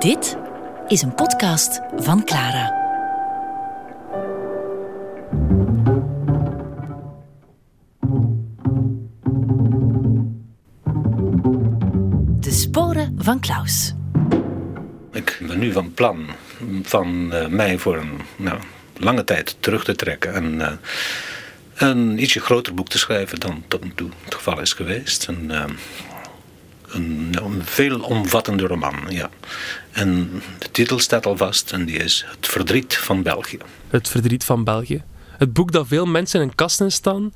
Dit is een podcast van Clara. De sporen van Klaus. Ik ben nu van plan van eh, mij voor een nou, lange tijd terug te trekken en eh, een ietsje groter boek te schrijven dan tot nu toe het geval is geweest. Een, eh, een, een veel omvattende roman, ja. En de titel staat al vast en die is Het verdriet van België. Het verdriet van België. Het boek dat veel mensen in kasten staan,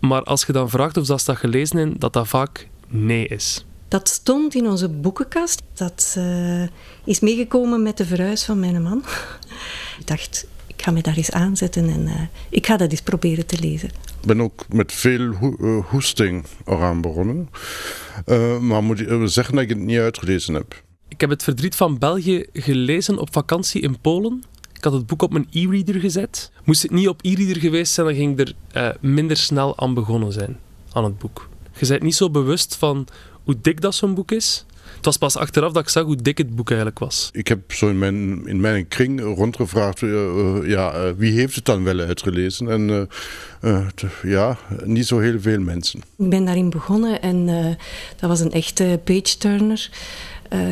maar als je dan vraagt of ze dat gelezen hebben, dat dat vaak nee is. Dat stond in onze boekenkast. Dat uh, is meegekomen met de verhuis van mijn man. Ik dacht, ik ga me daar eens aanzetten en uh, ik ga dat eens proberen te lezen. Ik ben ook met veel ho uh, hoesting eraan begonnen. maar moet ik zeggen dat ik het niet uitgelezen heb. Ik heb het verdriet van België gelezen op vakantie in Polen. Ik had het boek op mijn e-reader gezet. Moest het niet op e-reader geweest zijn, dan ging ik er minder snel aan begonnen zijn, aan het boek. Je bent niet zo bewust van hoe dik dat zo'n boek is. Het was pas achteraf dat ik zag hoe dik het boek eigenlijk was. Ik heb zo in mijn, in mijn kring rondgevraagd, uh, uh, ja, uh, wie heeft het dan wel uitgelezen? En ja, niet zo heel veel mensen. Ik ben daarin begonnen en dat was een echte page-turner.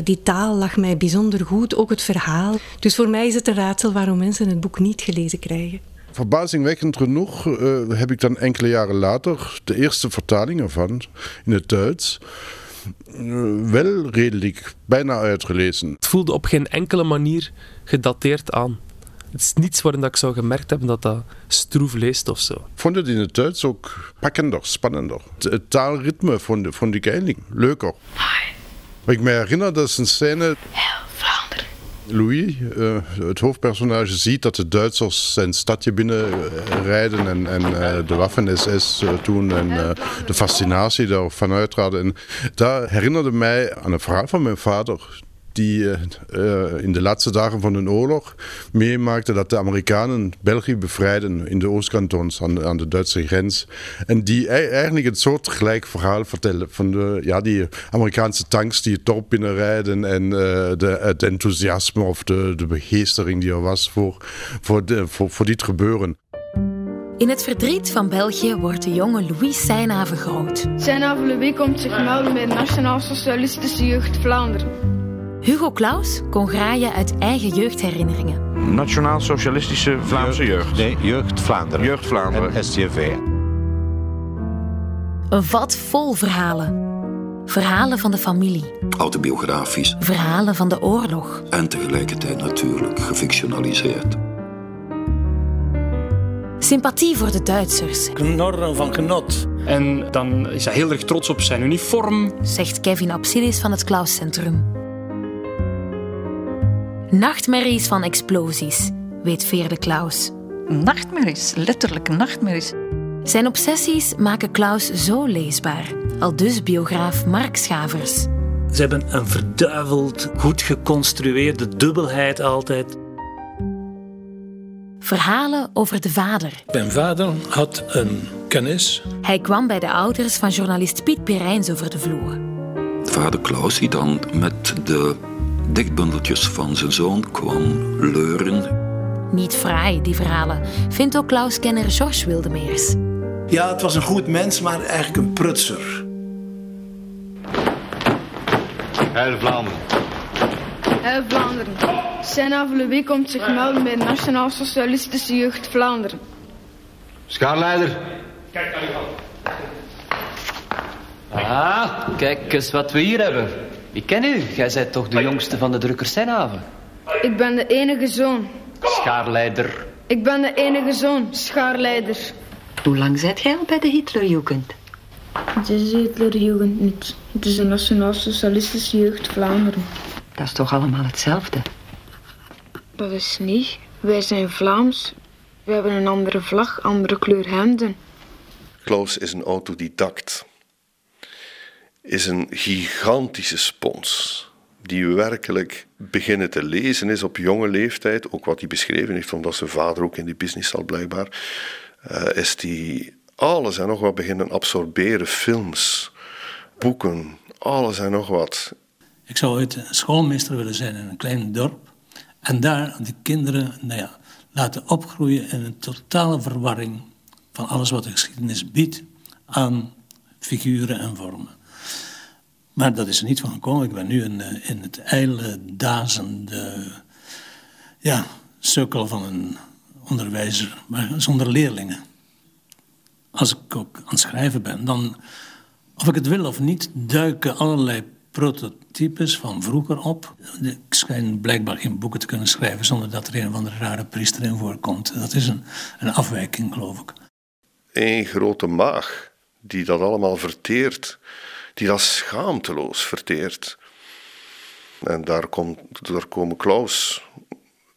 die taal lag mij bijzonder goed, ook het verhaal. Dus voor mij is het een raadsel waarom mensen het boek niet gelezen krijgen. Verbazingwekkend genoeg uh, heb ik dan enkele jaren later de eerste vertaling ervan in het Duits wel redelijk bijna uitgelezen. Het voelde op geen enkele manier gedateerd aan. Het is niets waarin dat ik zou gemerkt hebben dat dat stroef leest of zo. Ik vond het in het Duits ook pakkender, spannender. Het taalritme vond, vond ik eigenlijk leuker. Wat ik me herinner, dat is een scène... Heel Vlaanderen. Louis, uh, het hoofdpersonage, ziet dat de Duitsers zijn stadje binnenrijden en, en uh, de Waffen-SS uh, toen en de fascinatie daarvan uitraden. En daar herinnerde mij aan een verhaal van mijn vader die uh, in de laatste dagen van de oorlog meemaakte dat de Amerikanen België bevrijden in de Oostkantons aan, aan de Duitse grens. En die eigenlijk het soort gelijk verhaal vertellen van de, ja, die Amerikaanse tanks die het dorp binnenrijden en uh, de, het enthousiasme of de, de begeestering die er was voor, voor, de, voor, voor dit gebeuren. In het verdriet van België wordt de jonge Louis Seynave groot. Seynave Louis komt zich melden bij de Nationaal Socialistische Jeugd Vlaanderen. Hugo Claus kon graaien uit eigen jeugdherinneringen. Nationaal Socialistische Vlaamse Jeugd. Nee, Jeugd Vlaanderen. Jeugd Vlaanderen. En SCV. Een vat vol verhalen. Verhalen van de familie. Autobiografisch. Verhalen van de oorlog. En tegelijkertijd natuurlijk gefictionaliseerd. Sympathie voor de Duitsers. Knorren van genot. En dan is hij heel erg trots op zijn uniform. Zegt Kevin Absilis van het Klaus Centrum. Nachtmerries van explosies, weet Veerde Klaus. Nachtmerries, letterlijk nachtmerries. Zijn obsessies maken Klaus zo leesbaar, al dus biograaf Mark Schavers. Ze hebben een verduiveld, goed geconstrueerde dubbelheid altijd. Verhalen over de vader. Mijn vader had een kennis. Hij kwam bij de ouders van journalist Piet Perijns over de vloer. Vader Klaus die dan met de dichtbundeltjes van zijn zoon kwam leuren. Niet fraai, die verhalen, vindt ook Klaus-kenner Georges Wildemeers. Ja, het was een goed mens, maar eigenlijk een prutser. Heil Vlaanderen. Heil Vlaanderen. Senave Louis komt zich melden bij de Nationaal Socialistische Jeugd Vlaanderen. Schaarleider. Kijk naar uw Ah, kijk eens wat we hier hebben. Ik ken u. Jij bent toch de jongste van de drukkers Senhaven? Ik ben de enige zoon. Schaarleider. Ik ben de enige zoon, schaarleider. Hoe lang zit jij al bij de Hitlerjugend? Het is de Hitlerjugend niet. Het is de Nationaal Socialistische Jeugd Vlaanderen. Dat is toch allemaal hetzelfde? Dat is niet. Wij zijn Vlaams. We hebben een andere vlag, andere kleur hemden. Klaus is een autodidact is een gigantische spons. Die werkelijk beginnen te lezen is op jonge leeftijd. Ook wat hij beschreven heeft, omdat zijn vader ook in die business zat blijkbaar. Uh, is die alles en nog wat beginnen absorberen. Films, boeken, alles en nog wat. Ik zou ooit schoolmeester willen zijn in een klein dorp. En daar de kinderen nou ja, laten opgroeien in een totale verwarring van alles wat de geschiedenis biedt aan figuren en vormen. Maar dat is er niet van gekomen. Ik ben nu in, eh, in het ijle, dazende ja, cirkel van een onderwijzer, maar zonder leerlingen. Als ik ook aan het schrijven ben, dan, of ik het wil of niet, duiken allerlei prototypes van vroeger op. Ik schijn blijkbaar geen boeken te kunnen schrijven zonder dat er een of andere rare priester in voorkomt. Dat is een, een afwijking, geloof ik. Een grote maag die dat allemaal verteert, die dat schaamteloos verteert. En daar, komt, komen Klaus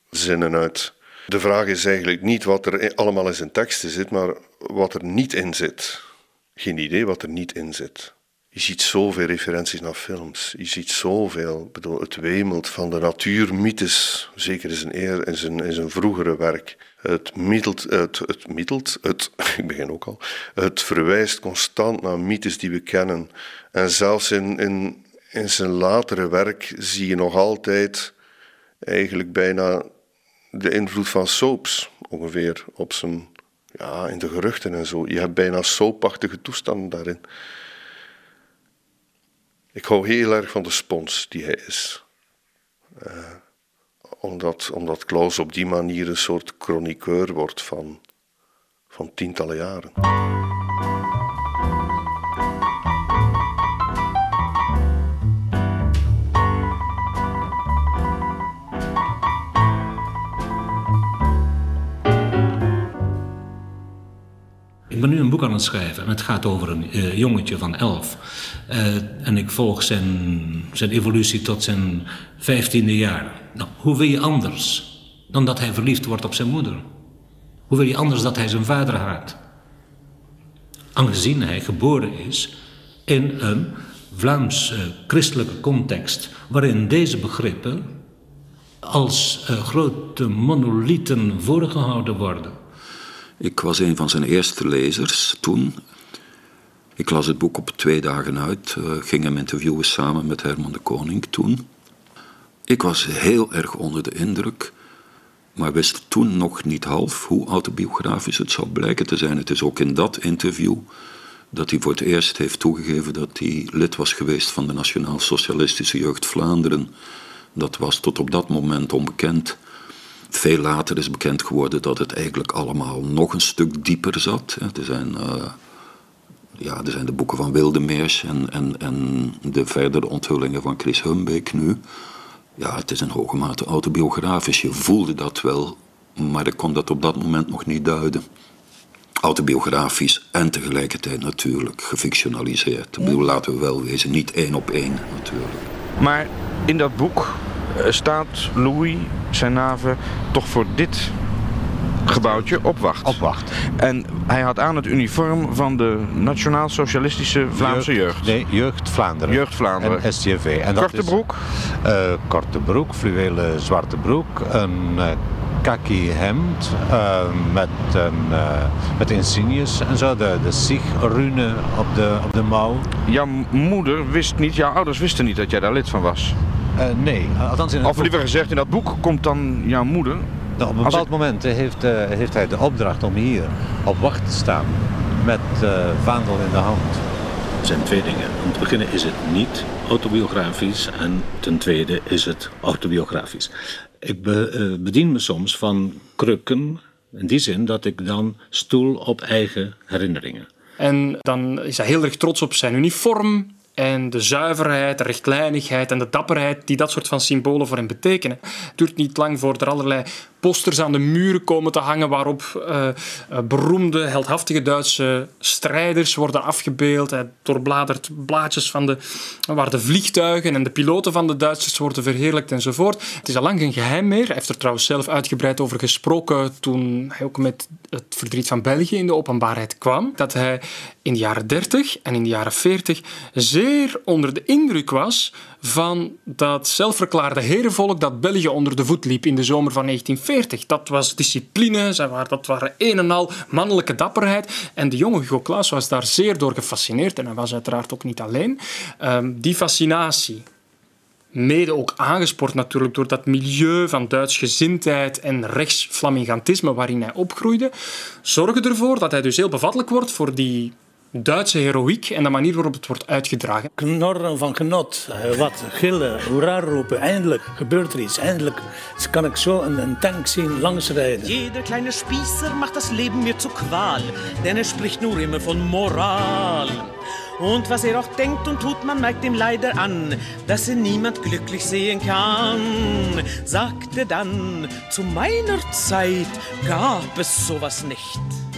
zinnen uit. De vraag is eigenlijk niet wat er allemaal in zijn teksten zit, maar wat er niet in zit. Geen idee wat er niet in zit. Je ziet zoveel referenties naar films. Je ziet zoveel. bedoel, het wemelt van de natuurmythes, zeker in zijn, eer, in zijn, in zijn vroegere werk. Het middelt, het, het middelt, het, ik begin ook al, het verwijst constant naar mythes die we kennen. En zelfs in, in, in zijn latere werk zie je nog altijd eigenlijk bijna de invloed van soaps ongeveer op zijn, ja, in de geruchten en zo. Je hebt bijna soapachtige toestanden daarin. Ik hou heel erg van de spons die hij is. Uh, omdat, omdat Klaus op die manier een soort chroniqueur wordt van, van tientallen jaren. Ik ben nu een boek aan het schrijven en het gaat over een uh, jongetje van elf. Uh, en ik volg zijn, zijn evolutie tot zijn vijftiende jaar. Nou, hoe wil je anders dan dat hij verliefd wordt op zijn moeder? Hoe wil je anders dat hij zijn vader haat? Aangezien hij geboren is in een Vlaams-christelijke context, waarin deze begrippen als grote monolithen voorgehouden worden. Ik was een van zijn eerste lezers toen. Ik las het boek op twee dagen uit, uh, ging hem interviewen samen met Herman de Koning toen. Ik was heel erg onder de indruk, maar wist toen nog niet half hoe autobiografisch het zou blijken te zijn. Het is ook in dat interview dat hij voor het eerst heeft toegegeven dat hij lid was geweest van de Nationaal Socialistische Jeugd Vlaanderen. Dat was tot op dat moment onbekend. Veel later is bekend geworden dat het eigenlijk allemaal nog een stuk dieper zat. Er zijn, uh, ja, er zijn de boeken van Wildemeers en, en, en de verdere onthullingen van Chris Humbeek nu. Ja, het is in hoge mate autobiografisch. Je voelde dat wel, maar ik kon dat op dat moment nog niet duiden. Autobiografisch en tegelijkertijd natuurlijk gefictionaliseerd. Ik bedoel, laten we wel wezen, niet één op één natuurlijk. Maar in dat boek staat Louis, zijn naven, toch voor dit gebouwtje opwacht. Opwacht. En hij had aan het uniform van de Nationaal Socialistische Vlaamse Jeugd. Nee, Jeugd Vlaanderen. Jeugd Vlaanderen. En STV. En korte broek? Uh, korte broek, fluwelen zwarte broek, een uh, kaki hemd uh, met, een, met insignes en zo, de, de SIG-rune op de, op de mouw. Jouw moeder wist niet, jouw ouders wisten niet dat jij daar lid van was? Uh, nee, althans in Of liever gezegd, in dat boek komt dan jouw moeder. Nou, op een bepaald ik... moment heeft, uh, heeft hij de opdracht om hier op wacht te staan met uh, vaandel in de hand. Er zijn twee dingen. Om te beginnen is het niet autobiografisch en ten tweede is het autobiografisch. Ik be, bedien me soms van krukken in die zin dat ik dan stoel op eigen herinneringen. En dan is hij heel erg trots op zijn uniform, en de zuiverheid, de rechtlijnigheid en de dapperheid die dat soort van symbolen voor hem betekenen. Het duurt niet lang voor er allerlei posters aan de muren komen te hangen waarop uh, uh, beroemde, heldhaftige Duitse strijders worden afgebeeld. Hij doorbladert blaadjes van de, waar de vliegtuigen en de piloten van de Duitsers worden verheerlijkt enzovoort. Het is al lang geen geheim meer. Hij heeft er trouwens zelf uitgebreid over gesproken toen hij ook met het verdriet van België in de openbaarheid kwam. Dat hij in de jaren 30 en in de jaren 40 zeer onder de indruk was van dat zelfverklaarde herenvolk dat België onder de voet liep in de zomer van 1940. Dat was discipline, dat waren een en al mannelijke dapperheid. En de jonge Hugo Claus was daar zeer door gefascineerd en hij was uiteraard ook niet alleen. Um, die fascinatie mede ook aangespoord natuurlijk door dat milieu van Duits gezindheid en rechtsflamingantisme waarin hij opgroeide, zorgen ervoor dat hij dus heel bevattelijk wordt voor die Duitse heroïek en de manier waarop het wordt uitgedragen. Knorren van genot, eh, wat gillen, hoera roepen. Eindelijk gebeurt er iets. Eindelijk kan ik zo een, een tank zien langsrijden. Jeder kleine Spießer macht das Leben mir zur Qual, denn er spricht nur immer von Moral. Und was er auch denkt und tut, man merkt ihm leider an, dass er niemand glücklich sehen kann. Sagte dann, zu meiner Zeit gab es sowas nicht.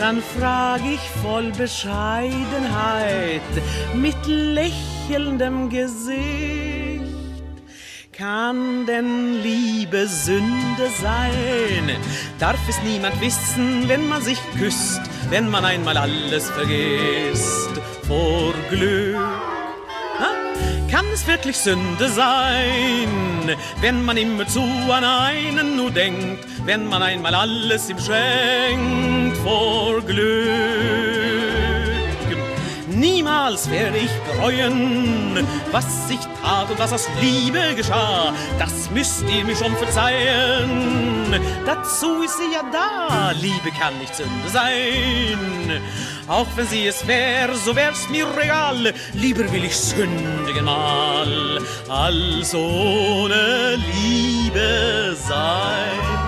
Dann frag ich voll Bescheidenheit, mit lächelndem Gesicht. Kann denn Liebe Sünde sein? Darf es niemand wissen, wenn man sich küsst, wenn man einmal alles vergisst vor Glück? Kann es wirklich Sünde sein, wenn man immerzu an einen nur denkt, wenn man einmal alles ihm schenkt vor Glück? Niemals werde ich bereuen, was ich tat und was aus Liebe geschah. Das müsst ihr mir schon verzeihen. Dazu ist sie ja da. Liebe kann nicht Sünde sein. Auch wenn sie es wäre, so wär's mir egal. Lieber will ich sündigen mal, als ohne Liebe sein.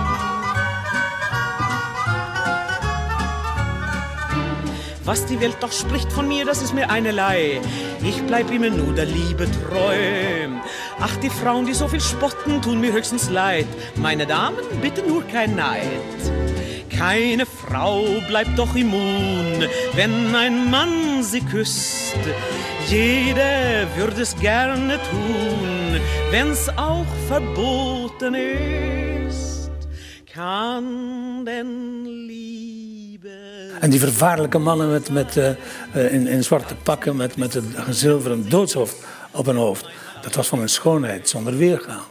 Was die Welt doch spricht von mir, das ist mir einerlei. Ich bleib immer nur der Liebe treu. Ach, die Frauen, die so viel spotten, tun mir höchstens leid. Meine Damen, bitte nur kein Neid. Keine Frau bleibt doch immun, wenn ein Mann sie küsst. Jede würde es gerne tun, wenn's auch verboten ist. Kann denn En die vervaarlijke mannen met, met, uh, in, in zwarte pakken met, met een zilveren doodshoofd op hun hoofd. Dat was van een schoonheid zonder weergaan.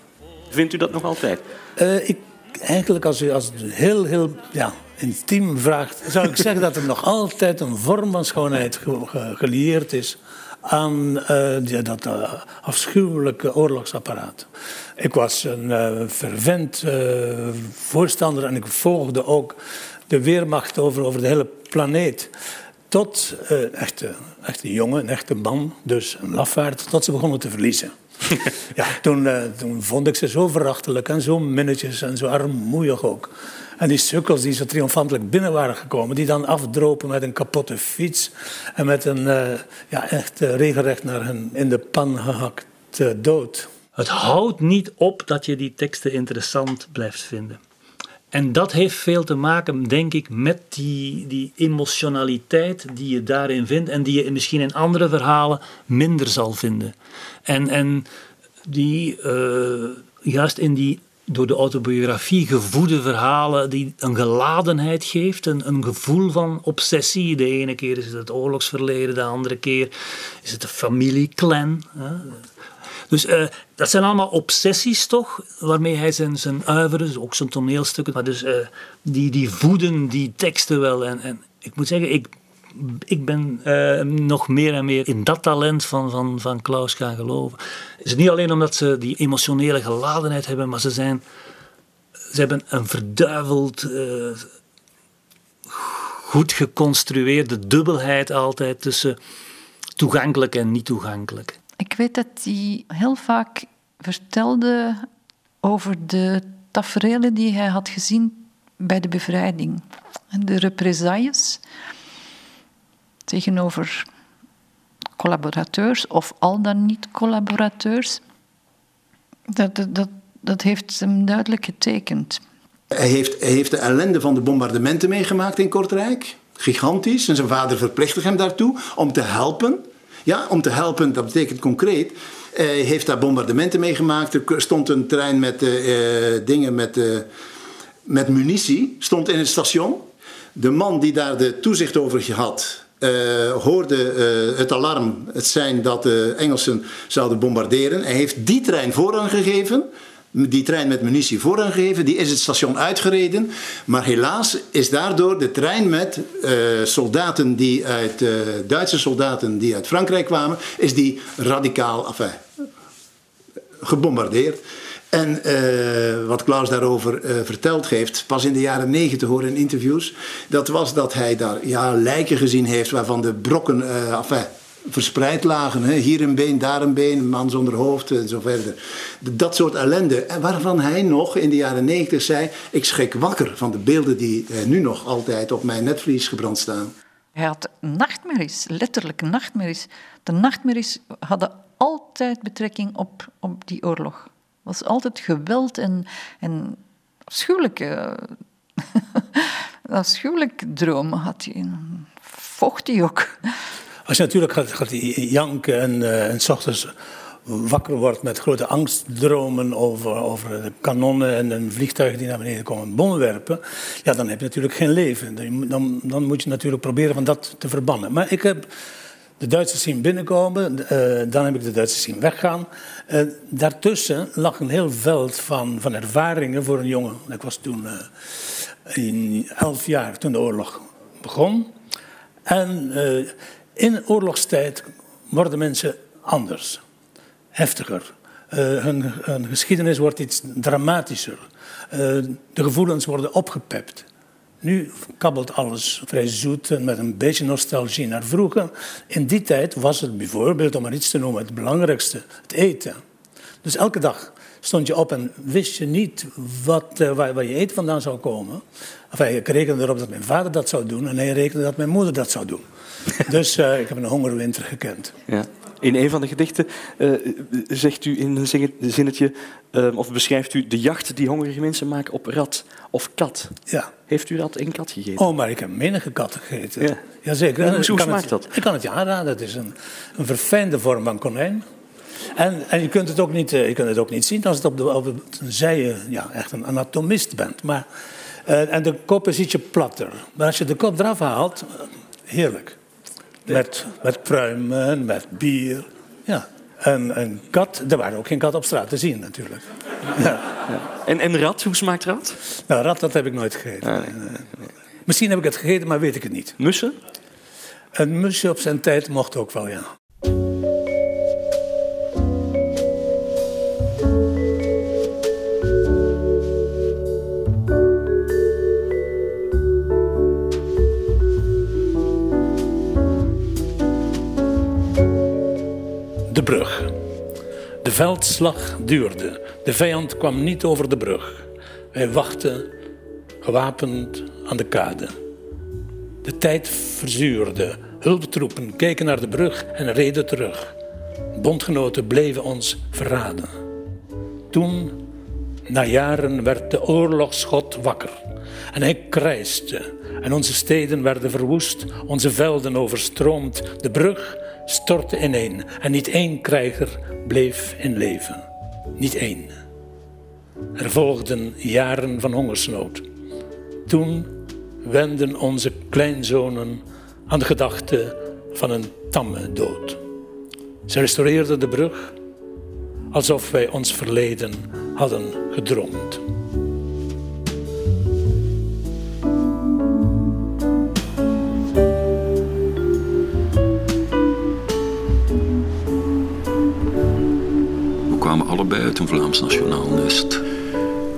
Vindt u dat nog altijd? Uh, ik, eigenlijk als u als heel, heel ja, intiem vraagt... zou ik zeggen dat er nog altijd een vorm van schoonheid ge, ge, gelieerd is... aan die, dat afschuwelijke oorlogsapparaat. Ik was een fervent voorstander en ik volgde ook de weermacht over, over de hele planeet. Tot uh, echte, echte jongen, een echte man, dus een lafaard, tot ze begonnen te verliezen. ja, toen, uh, toen vond ik ze zo verachtelijk en zo minnetjes en zo armoeig ook. En die sukkels die zo triomfantelijk binnen waren gekomen, die dan afdropen met een kapotte fiets en met een uh, ja, echt regelrecht naar hen in de pan gehakt dood. Het houdt niet op dat je die teksten interessant blijft vinden. En dat heeft veel te maken, denk ik, met die, die emotionaliteit die je daarin vindt en die je misschien in andere verhalen minder zal vinden. En, en die, uh, juist in die door de autobiografie gevoede verhalen die een geladenheid geeft, een, een gevoel van obsessie. De ene keer is het het oorlogsverleden, de andere keer is het de familieclan. Dus uh, dat zijn allemaal obsessies toch, waarmee hij zijn, zijn uiveren, ook zijn toneelstukken, maar dus uh, die, die voeden die teksten wel. En, en ik moet zeggen, ik, ik ben uh, nog meer en meer in dat talent van, van, van Klaus gaan geloven. Het is niet alleen omdat ze die emotionele geladenheid hebben, maar ze zijn... Ze hebben een verduiveld goed geconstrueerde dubbelheid altijd tussen toegankelijk en niet toegankelijk. Ik weet dat hij heel vaak vertelde over de tafereelen die hij had gezien bij de bevrijding. De represailles tegenover collaborateurs of al dan niet collaborateurs. Dat, dat, dat, dat heeft hem duidelijk getekend. Hij heeft, hij heeft de ellende van de bombardementen meegemaakt in Kortrijk. Gigantisch. En zijn vader verplichtte hem daartoe om te helpen. Ja, om te helpen, dat betekent concreet. Hij heeft daar bombardementen meegemaakt. Er stond een trein met uh, dingen met, uh, met munitie, stond in het station. De man die daar de toezicht over had, hoorde het alarm, het zijn dat de Engelsen zouden bombarderen. Hij heeft die trein voorrang gegeven die trein met munitie voorrang gegeven. Die is het station uitgereden. Maar helaas is daardoor de trein met uh, soldaten die uit, uh, Duitse soldaten die uit Frankrijk kwamen, is die radicaal, enfin, gebombardeerd. En uh, wat Klaus daarover verteld heeft, pas in de jaren negentig horen in interviews, dat was dat hij daar ja, lijken gezien heeft waarvan de brokken uh, verspreid lagen. Hè? Hier een been, daar een been, een man zonder hoofd en zo verder. Dat soort ellende. En waarvan hij nog in de jaren negentig zei: Ik schrik wakker van de beelden die nu nog altijd op mijn netvlies gebrand staan. Hij had nachtmerries, letterlijk nachtmerries. De nachtmerries hadden altijd betrekking op, op die oorlog. Het was altijd geweld en, en afschuwelijke, afschuwelijke dromen had hij. Vocht hij ook. Als je natuurlijk gaat, gaat janken en, uh, en s ochtends wakker wordt met grote angstdromen over, over de kanonnen en de vliegtuigen die naar beneden komen bommen werpen, ja, dan heb je natuurlijk geen leven. Dan, dan moet je natuurlijk proberen van dat te verbannen. Maar ik heb de Duitsers zien binnenkomen, uh, dan heb ik de Duitsers zien weggaan. Uh, daartussen lag een heel veld van, van ervaringen voor een jongen. Ik was toen in elf jaar toen de oorlog begon. En in oorlogstijd worden mensen anders, heftiger. Hun, hun, geschiedenis wordt iets dramatischer. de gevoelens worden opgepept. Nu kabbelt alles vrij zoet en met een beetje nostalgie naar vroeger. In die tijd was het bijvoorbeeld, om maar iets te noemen, het belangrijkste, het eten. Dus elke dag stond je op en wist je niet wat, waar, waar, je eten vandaan zou komen. Enfin, ik rekende erop dat mijn vader dat zou doen en hij rekende dat mijn moeder dat zou doen. dus uh, ik heb een hongerwinter gekend. Ja. In een van de gedichten uh, zegt u in een zinnetje, uh, of beschrijft u de jacht die hongerige mensen maken op rat of kat. Ja. Heeft u dat in kat gegeten? Oh, maar ik heb menige katten gegeten. Ja. Jazeker. En hoe smaakt het, dat? Ik kan het je aanraden. Het is een, een verfijnde vorm van konijn. En, en je, kunt het ook niet, uh, je kunt het ook niet zien als het op de, op de je ja, echt een anatomist bent. Maar, uh, en de kop is ietsje platter. Maar als je de kop eraf haalt, heerlijk. Met, met pruimen, met bier. Ja. En een kat, er waren ook geen kat op straat te zien natuurlijk. Ja. Ja. En, en rat, hoe smaakt rat? Nou, rat, dat heb ik nooit gegeten. Ah, nee, nee, nee. Misschien heb ik het gegeten, maar weet ik het niet. Mussen? Een musje op zijn tijd mocht ook wel, ja. De veldslag duurde. De vijand kwam niet over de brug. Wij wachten, gewapend aan de kade. De tijd verzuurde. Hulptroepen keken naar de brug en reden terug. Bondgenoten bleven ons verraden. Toen, na jaren, werd de oorlogsschot wakker. En hij krijste. En onze steden werden verwoest, onze velden overstroomd. De brug stortte ineen en niet één krijger bleef in leven. Niet één. Er volgden jaren van hongersnood. Toen wenden onze kleinzonen aan de gedachte van een tamme dood. Ze restaureerden de brug alsof wij ons verleden hadden gedroomd. Kwamen allebei uit een Vlaams nationaal nest.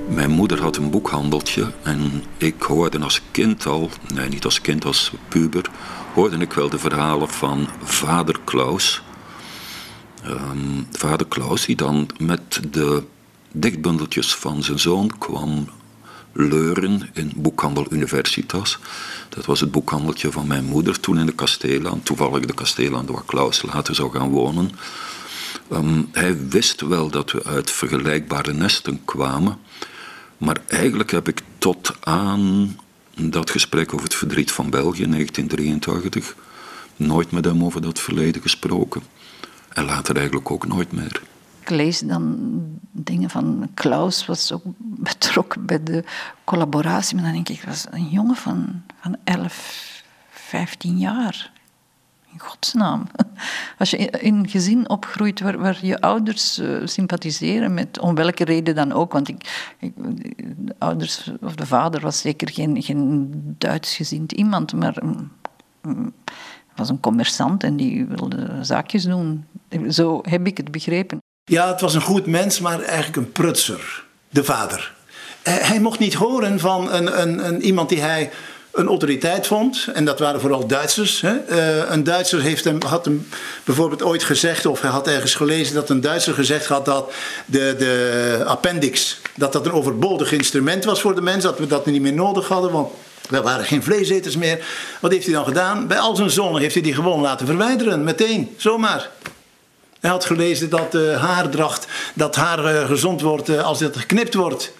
Mijn moeder had een boekhandeltje en ik hoorde als kind al, nee niet als kind, als puber, hoorde ik wel de verhalen van vader Klaus. Um, vader Klaus die dan met de dichtbundeltjes van zijn zoon kwam leuren in boekhandel Universitas. Dat was het boekhandeltje van mijn moeder toen in de kasteelaan, toevallig de kasteelaan waar Klaus later zou gaan wonen. Um, hij wist wel dat we uit vergelijkbare nesten kwamen, maar eigenlijk heb ik tot aan dat gesprek over het verdriet van België in 1983 nooit met hem over dat verleden gesproken. En later eigenlijk ook nooit meer. Ik lees dan dingen van Klaus, was ook betrokken bij de collaboratie. Maar dan denk ik, dat was een jongen van, van 11, 15 jaar. In godsnaam. Als je in een gezin opgroeit waar, je ouders uh, sympathiseren, met, om welke reden dan ook. Want ik, de ouders, of de vader was zeker geen, geen Duitsgezind iemand, maar um, was een commerçant en die wilde zaakjes doen. Zo heb ik het begrepen. Ja, het was een goed mens, maar eigenlijk een prutser. De vader. Eh, Hij mocht niet horen van een, een, een, iemand die hij een autoriteit vond. En dat waren vooral Duitsers. Hè. Eh, een Duitser heeft hem, had hem bijvoorbeeld ooit gezegd, of hij had ergens gelezen dat een Duitser gezegd had dat de, de appendix, dat dat een overbodig instrument was voor de mens, dat we dat niet meer nodig hadden, want we waren geen vleeseters meer. Wat heeft hij dan gedaan? Bij al zijn zonnen heeft hij die gewoon laten verwijderen, meteen, zomaar. Hij had gelezen dat de haardracht, dat haar eh, gezond wordt eh, als het geknipt wordt.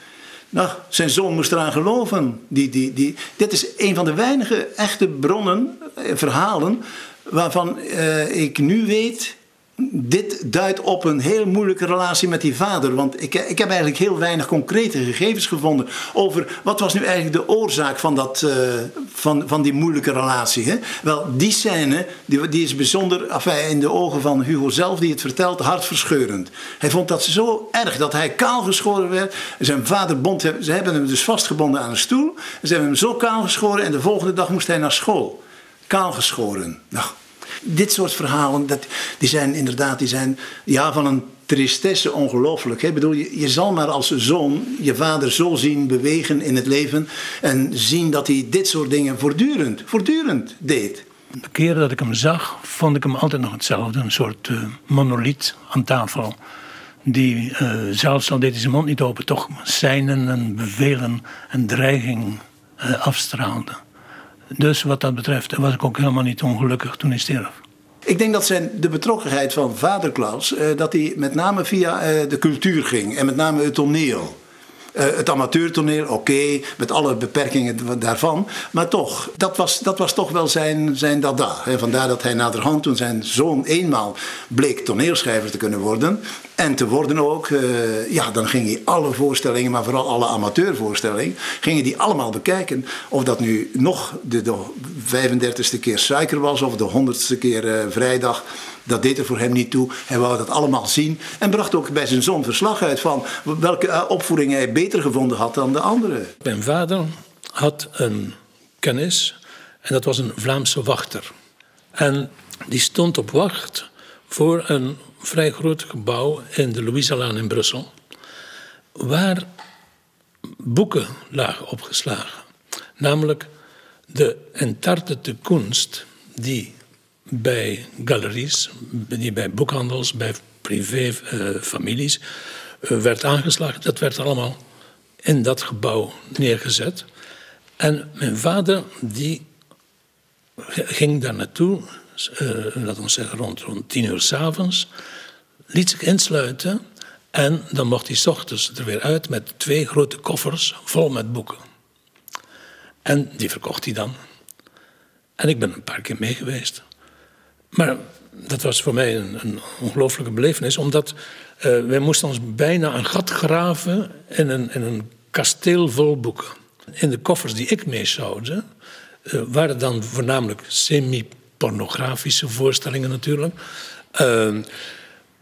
Nou, zijn zoon moest eraan geloven. Die, die, die, dit is een van de weinige echte bronnen, eh, verhalen, waarvan eh, ik nu weet. Dit duidt op een heel moeilijke relatie met die vader. Want ik, ik heb eigenlijk heel weinig concrete gegevens gevonden over wat was nu eigenlijk de oorzaak van, dat, eh, van, van die moeilijke relatie. Hè? Wel, die scène die, die is bijzonder, enfin, in de ogen van Hugo zelf die het vertelt, hartverscheurend. Hij vond dat zo erg dat hij kaal geschoren werd. Zijn vader bond hem, ze hebben hem dus vastgebonden aan een stoel. Ze hebben hem zo kaal geschoren en de volgende dag moest hij naar school. Kaal geschoren. Nou, dit soort verhalen, dat, die zijn inderdaad die zijn, ja, van een tristesse ongelooflijk. Ik bedoel, je, je zal maar als zoon je vader zo zien bewegen in het leven en zien dat hij dit soort dingen voortdurend, voortdurend deed. De keren dat ik hem zag, vond ik hem altijd nog hetzelfde. Een soort eh monoliet aan tafel. Die eh, zelfs al deed hij zijn mond niet open, toch seinen en bevelen en dreiging eh, afstraalde. Dus wat dat betreft was ik ook helemaal niet ongelukkig toen hij stierf. Ik denk dat zijn, de betrokkenheid van vader Klaus, eh, dat hij met name via eh, de cultuur ging en met name het toneel. Eh, het amateurtoneel, oké, met alle beperkingen daarvan. Maar toch, dat was, dat was toch wel zijn, zijn dada. Hè. Vandaar dat hij naderhand, toen zijn zoon eenmaal bleek toneelschrijver te kunnen worden. En te worden ook, eh, ja, dan ging hij alle voorstellingen, maar vooral alle amateurvoorstellingen, gingen die allemaal bekijken. Of dat nu nog de, de 35ste keer suiker was of de 100ste keer eh, vrijdag. Dat deed er voor hem niet toe. Hij wou dat allemaal zien. En bracht ook bij zijn zoon verslag uit van welke eh, opvoeding hij beter gevonden had dan de andere. Mijn vader had een kennis en dat was een Vlaamse wachter. En die stond op wacht voor een vrij groot gebouw in de Louisalaan in Brussel, waar boeken lagen opgeslagen. Namelijk de entartete kunst die bij galeries, bij boekhandels, bij privéfamilies uh, werd aangeslagen. Dat werd allemaal in dat gebouw neergezet. En mijn vader die ging daar naartoe, uh, laten we zeggen rond, rond tien uur s'avonds, liet zich insluiten en dan mocht hij s ochtends er weer uit met twee grote koffers vol met boeken. En die verkocht hij dan. En ik ben een paar keer mee geweest. Maar dat was voor mij een, een ongelooflijke belevenis, omdat uh, wij moesten ons bijna een gat graven in een, in een kasteel vol boeken. In de koffers die ik meesouwde, uh, waren dan voornamelijk semi-pornografische voorstellingen natuurlijk. Uh,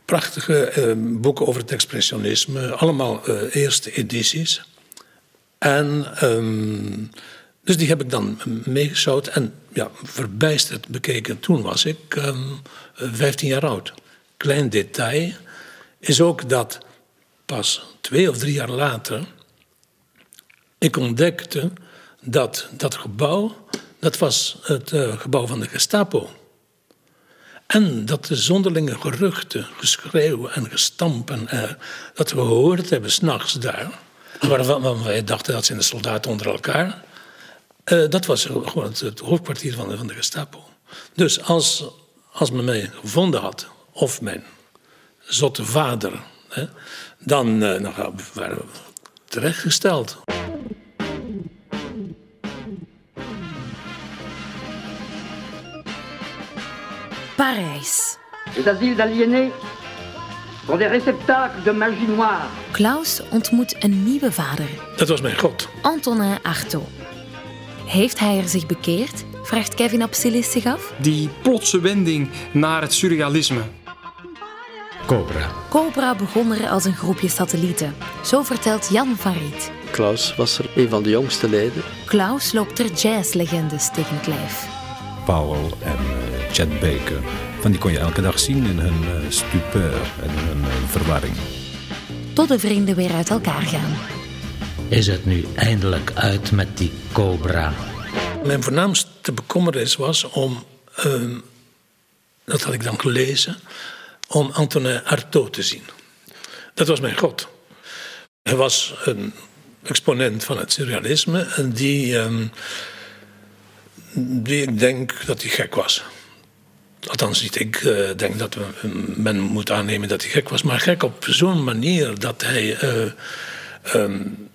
prachtige boeken over het expressionisme, allemaal eerste edities. En um, dus die heb ik dan meegesouwd en ja, verbijsterd bekeken. Toen was ik um, 15 jaar oud. Klein detail is ook dat pas twee of drie jaar later ik ontdekte dat dat gebouw, dat was het uh, gebouw van de Gestapo. En dat de zonderlinge geruchten, geschreeuw en gestamp en, uh, dat we gehoord hebben s'nachts daar, waarvan wij dachten dat zijn de soldaten onder elkaar. Uh, dat was gewoon het, het hoofdkwartier van de, van de, Gestapo. Dus als, als men mij gevonden had, of mijn zotte vader, hè, dan, uh, dan waren we terechtgesteld. Parijs. Les asiles d'aliénés réceptacles de magie noire. Klaus ontmoet een nieuwe vader. Dat was mijn god. Antonin Artaud. Heeft hij er zich bekeerd? Vraagt Kevin Apsilis zich af. Die plotse wending naar het surrealisme. Cobra. Cobra begon er als een groepje satellieten. Zo vertelt Jan van Riet. Klaus was er een van de jongste leden. Klaus loopt er jazzlegendes tegen het lijf. Powell en uh, Chet Baker van die kon je elke dag zien in hun uh, stupeur en hun uh, verwarring. Tot de vrienden weer uit elkaar gaan. Is het nu eindelijk uit met die cobra? Mijn voornaamste bekommernis was om, uh, dat had ik dan gelezen, om Antonin Artaud te zien. Dat was mijn god. Hij was een exponent van het surrealisme en die, um, die ik denk dat hij gek was. Althans, niet ik uh, denk dat men moet aannemen dat hij gek was, maar gek op zo'n manier dat hij, uh, um,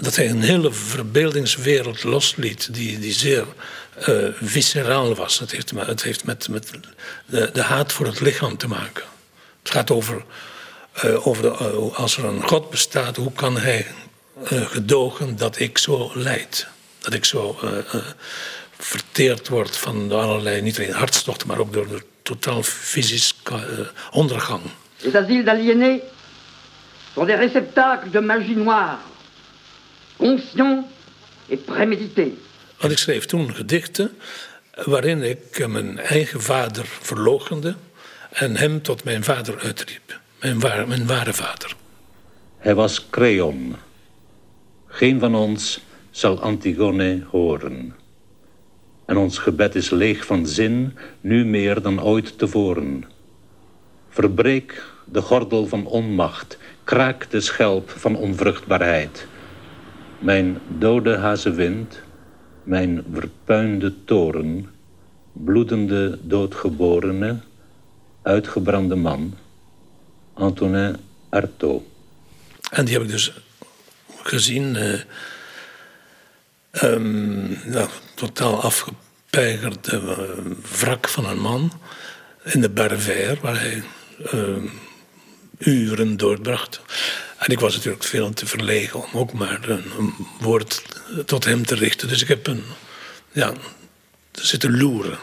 dat hij een hele verbeeldingswereld losliet die, die zeer uh, visceraal was. Het heeft, het heeft met, met de, de, haat voor het lichaam te maken. Het gaat over, over de, als er een God bestaat, hoe kan hij gedogen dat ik zo leid? Dat ik zo verteerd wordt van allerlei, niet alleen hartstochten, maar ook door de totaal fysisch ondergang. Les asiles d'aliénés sont des réceptacles de magie noire, conscients et prémédités. Want ik schreef toen gedichten waarin ik mijn eigen vader verloochende en hem tot mijn vader uitriep. Mijn, waar, mijn ware vader. Hij was Creon. Geen van ons zal Antigone horen. En ons gebed is leeg van zin, nu meer dan ooit tevoren. Verbreek de gordel van onmacht, kraak de schelp van onvruchtbaarheid. Mijn dode hazewind, mijn verpuinde toren, bloedende doodgeborene, uitgebrande man, Antonin Artaud. En die heb ik dus gezien... Uh Um, nou, totaal afgepeigerd uh, wrak van een man in de Barver, waar hij uh, uren doorbracht. En ik was natuurlijk veel te verlegen om ook maar een, woord tot hem te richten. Dus ik heb een, ja, zitten loeren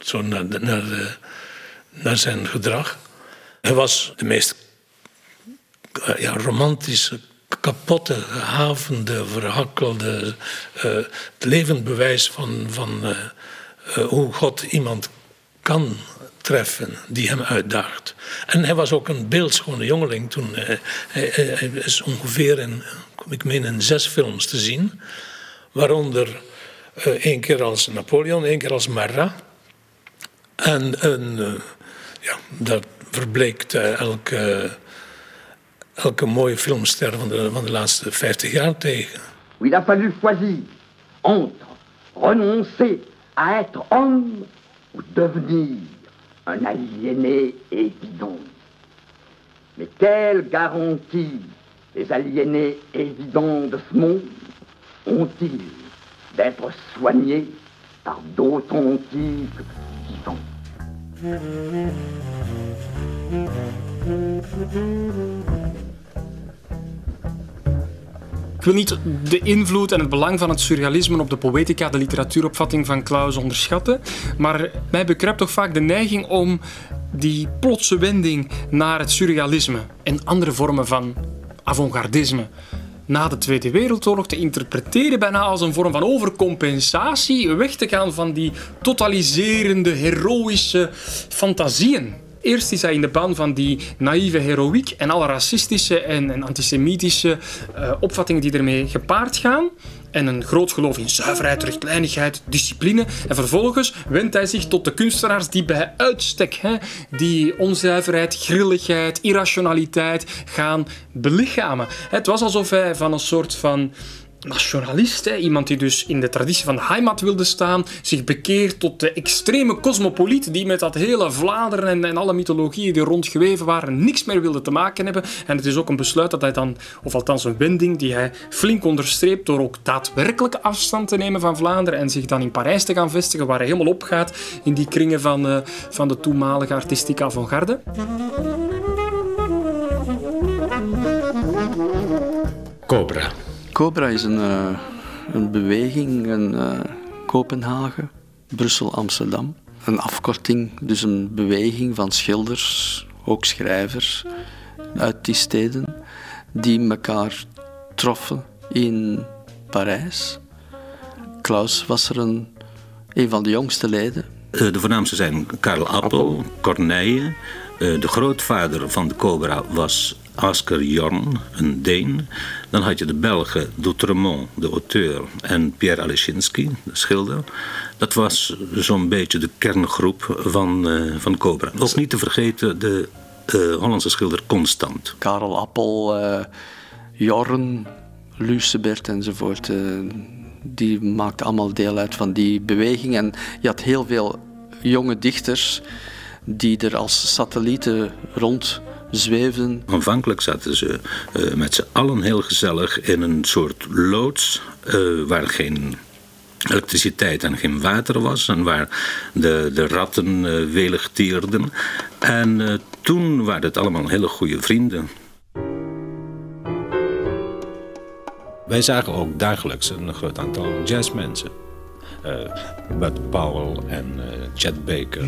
zo naar, naar, naar zijn gedrag. Hij was de meest uh, ja, romantische kapotte, gehavende, verhakkelde, uh, het levend bewijs van, van uh, hoe God iemand kan treffen die hem uitdaagt. En hij was ook een beeldschone jongeling toen. Hij, hij, hij, is ongeveer in, ik meen, in zes films te zien. Waaronder één keer als Napoleon, één keer als Marat. En, en ja, dat verbleekt elke elke mooie filmster van de, van de laatste 50 jaar tegen. Il a fallu choisir entre renoncer à être homme ou devenir un aliéné évident. Mais quelle garantie les aliénés évidents de ce monde ont-ils d'être soignés par d'authentiques vivants? Wil niet de invloed en het belang van het surrealisme op de poëtica, de literatuuropvatting van Claus onderschatten. Maar mij bekruipt toch vaak de neiging om die plotse wending naar het surrealisme en andere vormen van avant-gardisme na de Tweede Wereldoorlog te interpreteren bijna als een vorm van overcompensatie, weg te gaan van die totaliserende, heroïsche fantasieën. Eerst is hij in de baan van die naïeve heroïek en alle racistische en, en antisemitische uh, opvattingen die ermee gepaard gaan. En een groot geloof in zuiverheid, rechtlijnigheid, discipline. En vervolgens wendt hij zich tot de kunstenaars die bij uitstek hè, die onzuiverheid, grilligheid, irrationaliteit gaan belichamen. Het was alsof hij van een soort van nationalist, hè, iemand die dus in de traditie van de Heimat wilde staan, zich bekeert tot de extreme cosmopoliet die met dat hele Vlaanderen en, alle mythologieën die rondgeweven waren niks meer wilde te maken hebben. En het is ook een besluit dat hij dan, of althans een wending die hij flink onderstreept door ook daadwerkelijk afstand te nemen van Vlaanderen en zich dan in Parijs te gaan vestigen, waar hij helemaal opgaat in die kringen van, uh, van de toenmalige artistieke avant-garde. Cobra. Cobra is een, uh, een beweging in uh, Kopenhagen, Brussel, Amsterdam. Een afkorting, dus een beweging van schilders, ook schrijvers uit die steden, die elkaar troffen in Parijs. Klaus was er een, een van de jongste leden. Eh, de voornaamste zijn Karel Appel, Corneille. Eh, de grootvader van de Cobra was Asker Jorn, een Deen. Dan had je de Belgen Doutremont, de auteur, en Pierre Alechinsky, de schilder. Dat was zo'n beetje de kerngroep van, uh, van Cobra. Ook niet te vergeten de uh, Hollandse schilder Constant. Karel Appel, uh, Jorn, Lucebert enzovoort. die maakten allemaal deel uit van die beweging. En je had heel veel jonge dichters die er als satellieten rond zweefden. Aanvankelijk zaten ze uh, met z'n allen heel gezellig in een soort loods uh, waar geen elektriciteit en geen water was en waar de, de ratten uh, welig tierden. En toen waren het allemaal hele goede vrienden. Wij zagen ook dagelijks een groot aantal jazzmensen. Uh, Bud Powell en uh, Chet Baker.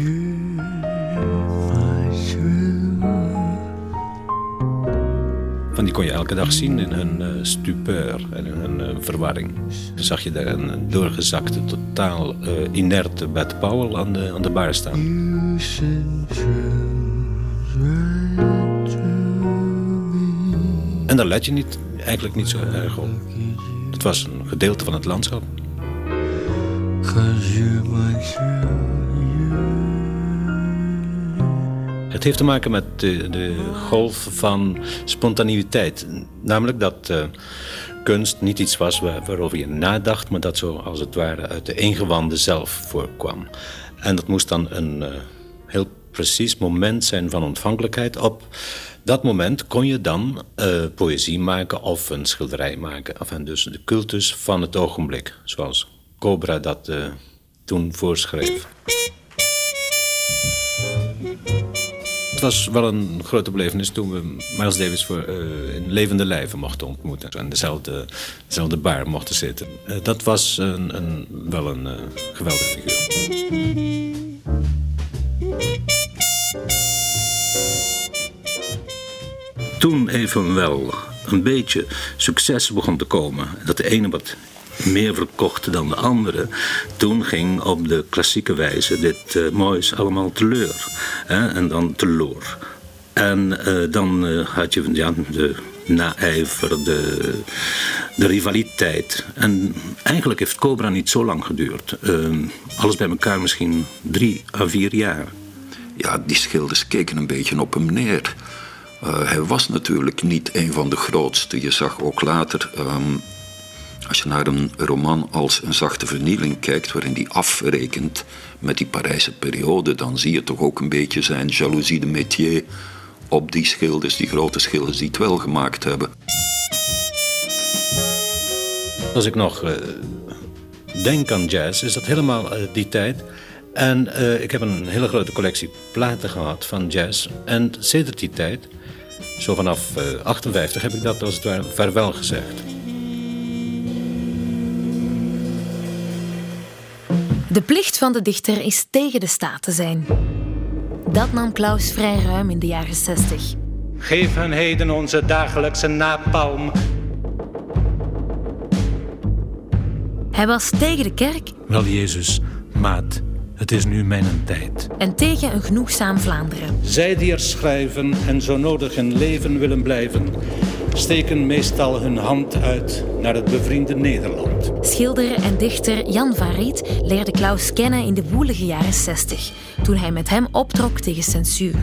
Van die kon je elke dag zien in hun uh, stupeur en in hun uh, verwarring. Dan zag je daar een doorgezakte, totaal uh, inerte Bud Powell aan de, aan de bar staan. En daar let je niet, eigenlijk niet zo erg op. Het was een gedeelte van het landschap. Het heeft te maken met de, de golf van spontaniteit. Namelijk dat uh, kunst niet iets was waar, waarover je nadacht, maar dat zo als het ware uit de ingewanden zelf voorkwam. En dat moest dan een uh, heel precies moment zijn van ontvankelijkheid. Op dat moment kon je dan uh, poëzie maken of een schilderij maken. Enfin, dus de cultus van het ogenblik, zoals Cobra dat toen voorschreef. Het was wel een grote belevenis toen we Miles Davis voor, uh, in levende lijven mochten ontmoeten. En dezelfde, dezelfde bar mochten zitten. Uh, dat was een, een, wel een uh, geweldige figuur. Toen evenwel een beetje succes begon te komen. Dat de ene wat meer verkocht dan de andere. Toen ging op de klassieke wijze dit uh, moois allemaal teleur. Hè? En dan teloor. En uh, dan uh, had je ja, de naijver, de, de rivaliteit. En eigenlijk heeft Cobra niet zo lang geduurd. alles bij elkaar misschien drie à vier jaar. Ja, die schilders keken een beetje op hem neer. hij was natuurlijk niet een van de grootste. Je zag ook later... Um, als je naar een roman als Een zachte vernieling kijkt, waarin die afrekent met die Parijse periode, dan zie je toch ook een beetje zijn jaloezie de métier op die schilders, die grote schilders die het wel gemaakt hebben. Als ik nog uh, denk aan jazz, is dat helemaal uh, die tijd. En uh, ik heb een hele grote collectie platen gehad van jazz. En sedert die tijd, zo vanaf 58, heb ik dat als het ware vaarwel gezegd. De plicht van de dichter is tegen de staat te zijn. Dat nam Klaus vrij ruim in de jaren 60. Geef hen heden onze dagelijkse napalm. Hij was tegen de kerk. Wel, Jezus, maat, het is nu mijn tijd. En tegen een genoegzaam Vlaanderen. Zij die er schrijven en zo nodig in leven willen blijven, steken meestal hun hand uit naar het bevriende Nederland. Schilder en dichter Jan van Riet leerde Klaus kennen in de woelige jaren 60, toen hij met hem optrok tegen censuur.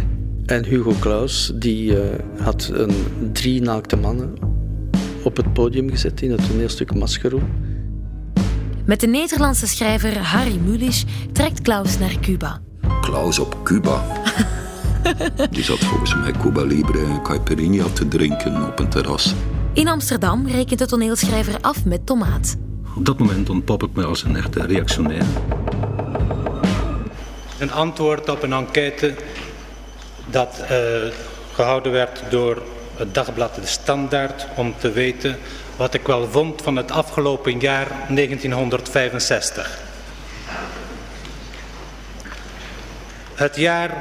En Hugo Claus die, uh, had een, drie naakte mannen op het podium gezet in het toneelstuk Maskero. Met de Nederlandse schrijver Harry Mulisch trekt Klaus naar Cuba. Klaus op Cuba? Die zat volgens mij Cuba Libre en caipirinha te drinken op een terras. In Amsterdam rekent de toneelschrijver af met tomaat. Op dat moment ontpop ik me als een echte reactionair. Een antwoord op een enquête dat uh, gehouden werd door het dagblad De Standaard om te weten wat ik wel vond van het afgelopen jaar 1965. Het jaar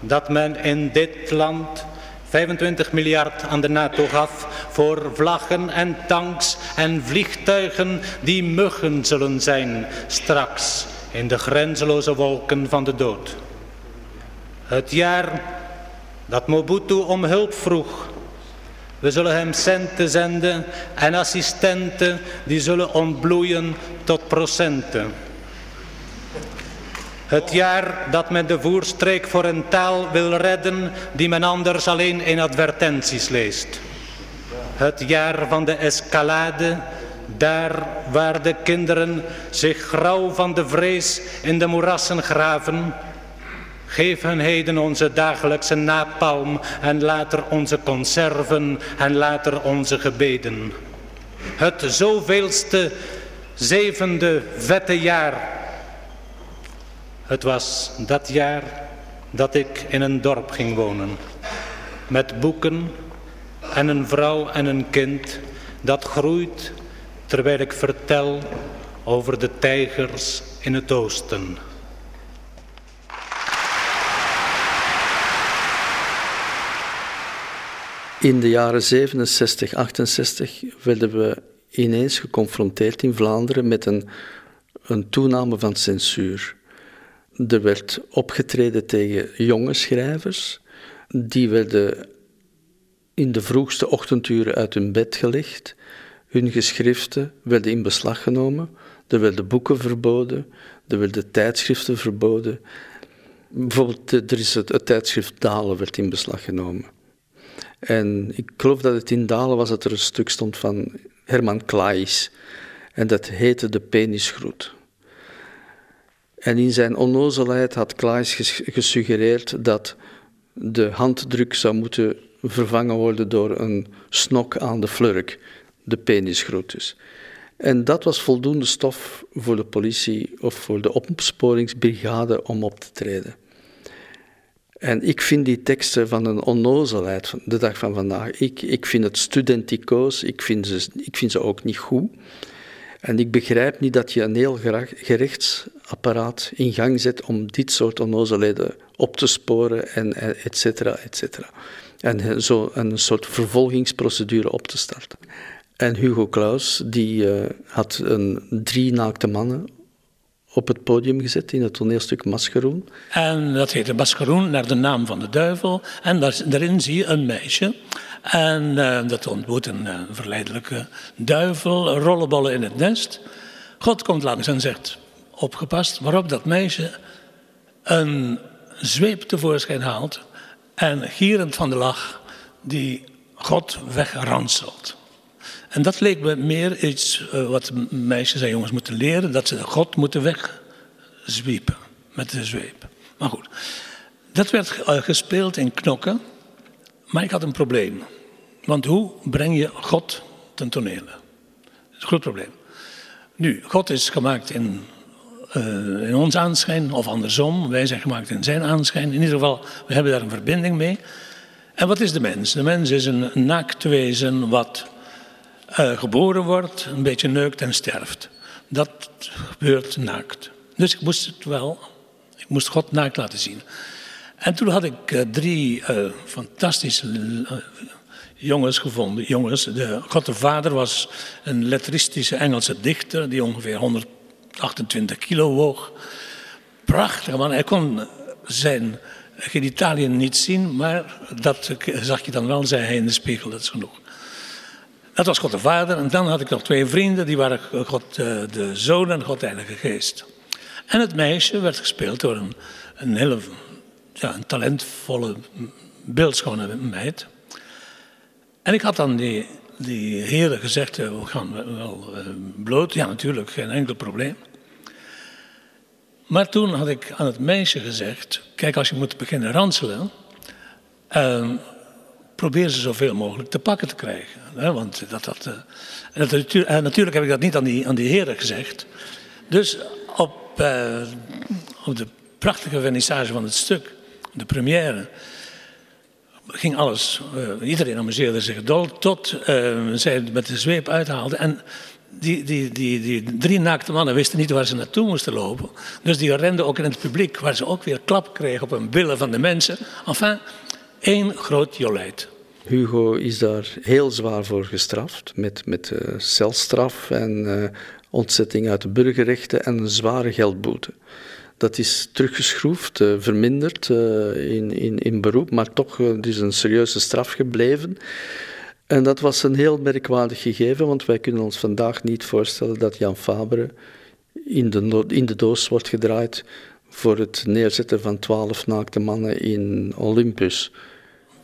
dat men in dit land 25 miljard aan de NATO gaf voor vlaggen en tanks en vliegtuigen die muggen zullen zijn straks in de grenzeloze wolken van de dood. Het jaar dat Mobutu om hulp vroeg. We zullen hem centen zenden en assistenten die zullen ontbloeien tot procenten. Het jaar dat men de voerstreek voor een taal wil redden die men anders alleen in advertenties leest. Het jaar van de escalade, daar waar de kinderen zich grauw van de vrees in de moerassen graven. Geef hen heden onze dagelijkse napalm en later onze conserven en later onze gebeden. Het zoveelste zevende vette jaar het was dat jaar dat ik in een dorp ging wonen. Met boeken en een vrouw en een kind dat groeit terwijl ik vertel over de tijgers in het oosten. In de jaren 67, 68 werden we ineens geconfronteerd in Vlaanderen met een, een toename van censuur. Er werd opgetreden tegen jonge schrijvers. Die werden in de vroegste ochtenduren uit hun bed gelegd. Hun geschriften werden in beslag genomen. Er werden boeken verboden. Er werden tijdschriften verboden. Bijvoorbeeld, er is het, het tijdschrift Dalen werd in beslag genomen. En ik geloof dat het in Dalen was dat er een stuk stond van Herman Klaes. En dat heette De Penisgroet. En in zijn onnozelheid had Klaes gesuggereerd dat de handdruk zou moeten vervangen worden door een snok aan de flurk, de penisgroet dus. En dat was voldoende stof voor de politie of voor de opsporingsbrigade om op te treden. En ik vind die teksten van een onnozelheid de dag van vandaag. Ik, ik vind het studenticoos, ik vind, ze, ik vind ze ook niet goed. En ik begrijp niet dat je een heel gerechtsapparaat in gang zet om dit soort onnozelheden op te sporen en et cetera, et cetera. En zo een soort vervolgingsprocedure op te starten. En Hugo Claus die, uh, had een, drie naakte mannen op het podium gezet in het toneelstuk Maskeroen. En dat heette Maskeroen naar de naam van de duivel. En daar, daarin zie je een meisje en uh, dat ontmoet een uh, verleidelijke duivel, rollenbollen in het nest. God komt langs en zegt, opgepast, waarop dat meisje een zweep tevoorschijn haalt en gierend van de lach die God wegranselt. En dat leek me meer iets uh, wat meisjes en jongens moeten leren, dat ze God moeten wegzwiepen met de zweep. Maar goed, dat werd gespeeld in knokken. Maar ik had een probleem. Want hoe breng je God ten toneel? Dat is een groot probleem. Nu, God is gemaakt in, uh, in ons aanschijn, of andersom. Wij zijn gemaakt in zijn aanschijn. In ieder geval, we hebben daar een verbinding mee. En wat is de mens? De mens is een naakt wezen wat uh, geboren wordt, een beetje neukt en sterft. Dat gebeurt naakt. Dus ik moest het wel, ik moest God naakt laten zien. En toen had ik uh, drie uh, fantastische jongens gevonden. Jongens, de, God de Vader was een letteristische Engelse dichter die ongeveer 128 kilo woog. Prachtig man, hij kon zijn genitaliën niet zien, maar dat zag je dan wel, zei hij in de spiegel, dat is genoeg. Dat was God de Vader. En dan had ik nog twee vrienden, die waren God de Zoon en God de Heilige Geest. En het meisje werd gespeeld door een, een hele ja, een talentvolle, beeldschone meid. En ik had dan die, die heren gezegd, eh, we gaan wel uh, bloot. Ja, natuurlijk, geen enkel probleem. Maar toen had ik aan het meisje gezegd, kijk, als je moet beginnen ranselen, uh, probeer ze zoveel mogelijk te pakken te krijgen. Hè, want dat, dat, dat, en natuurlijk heb ik dat niet aan die, aan die heren gezegd. Dus op, op de prachtige vernissage van het stuk de première, ging alles, iedereen amuseerde zich dol, tot zij met de zweep uithaalde. En die, die, die, die drie naakte mannen wisten niet waar ze naartoe moesten lopen. Dus die renden ook in het publiek, waar ze ook weer klap kregen op hun billen van de mensen. Enfin, één groot jolijt. Hugo is daar heel zwaar voor gestraft, met, met uh, celstraf en ontzetting uit de burgerrechten en een zware geldboete. Dat is teruggeschroefd, uh, verminderd uh, in, in, in beroep, maar toch uh, is een serieuze straf gebleven. En dat was een heel merkwaardig gegeven, want wij kunnen ons vandaag niet voorstellen dat Jan Fabre in de, in de doos wordt gedraaid voor het neerzetten van twaalf naakte mannen in Olympus.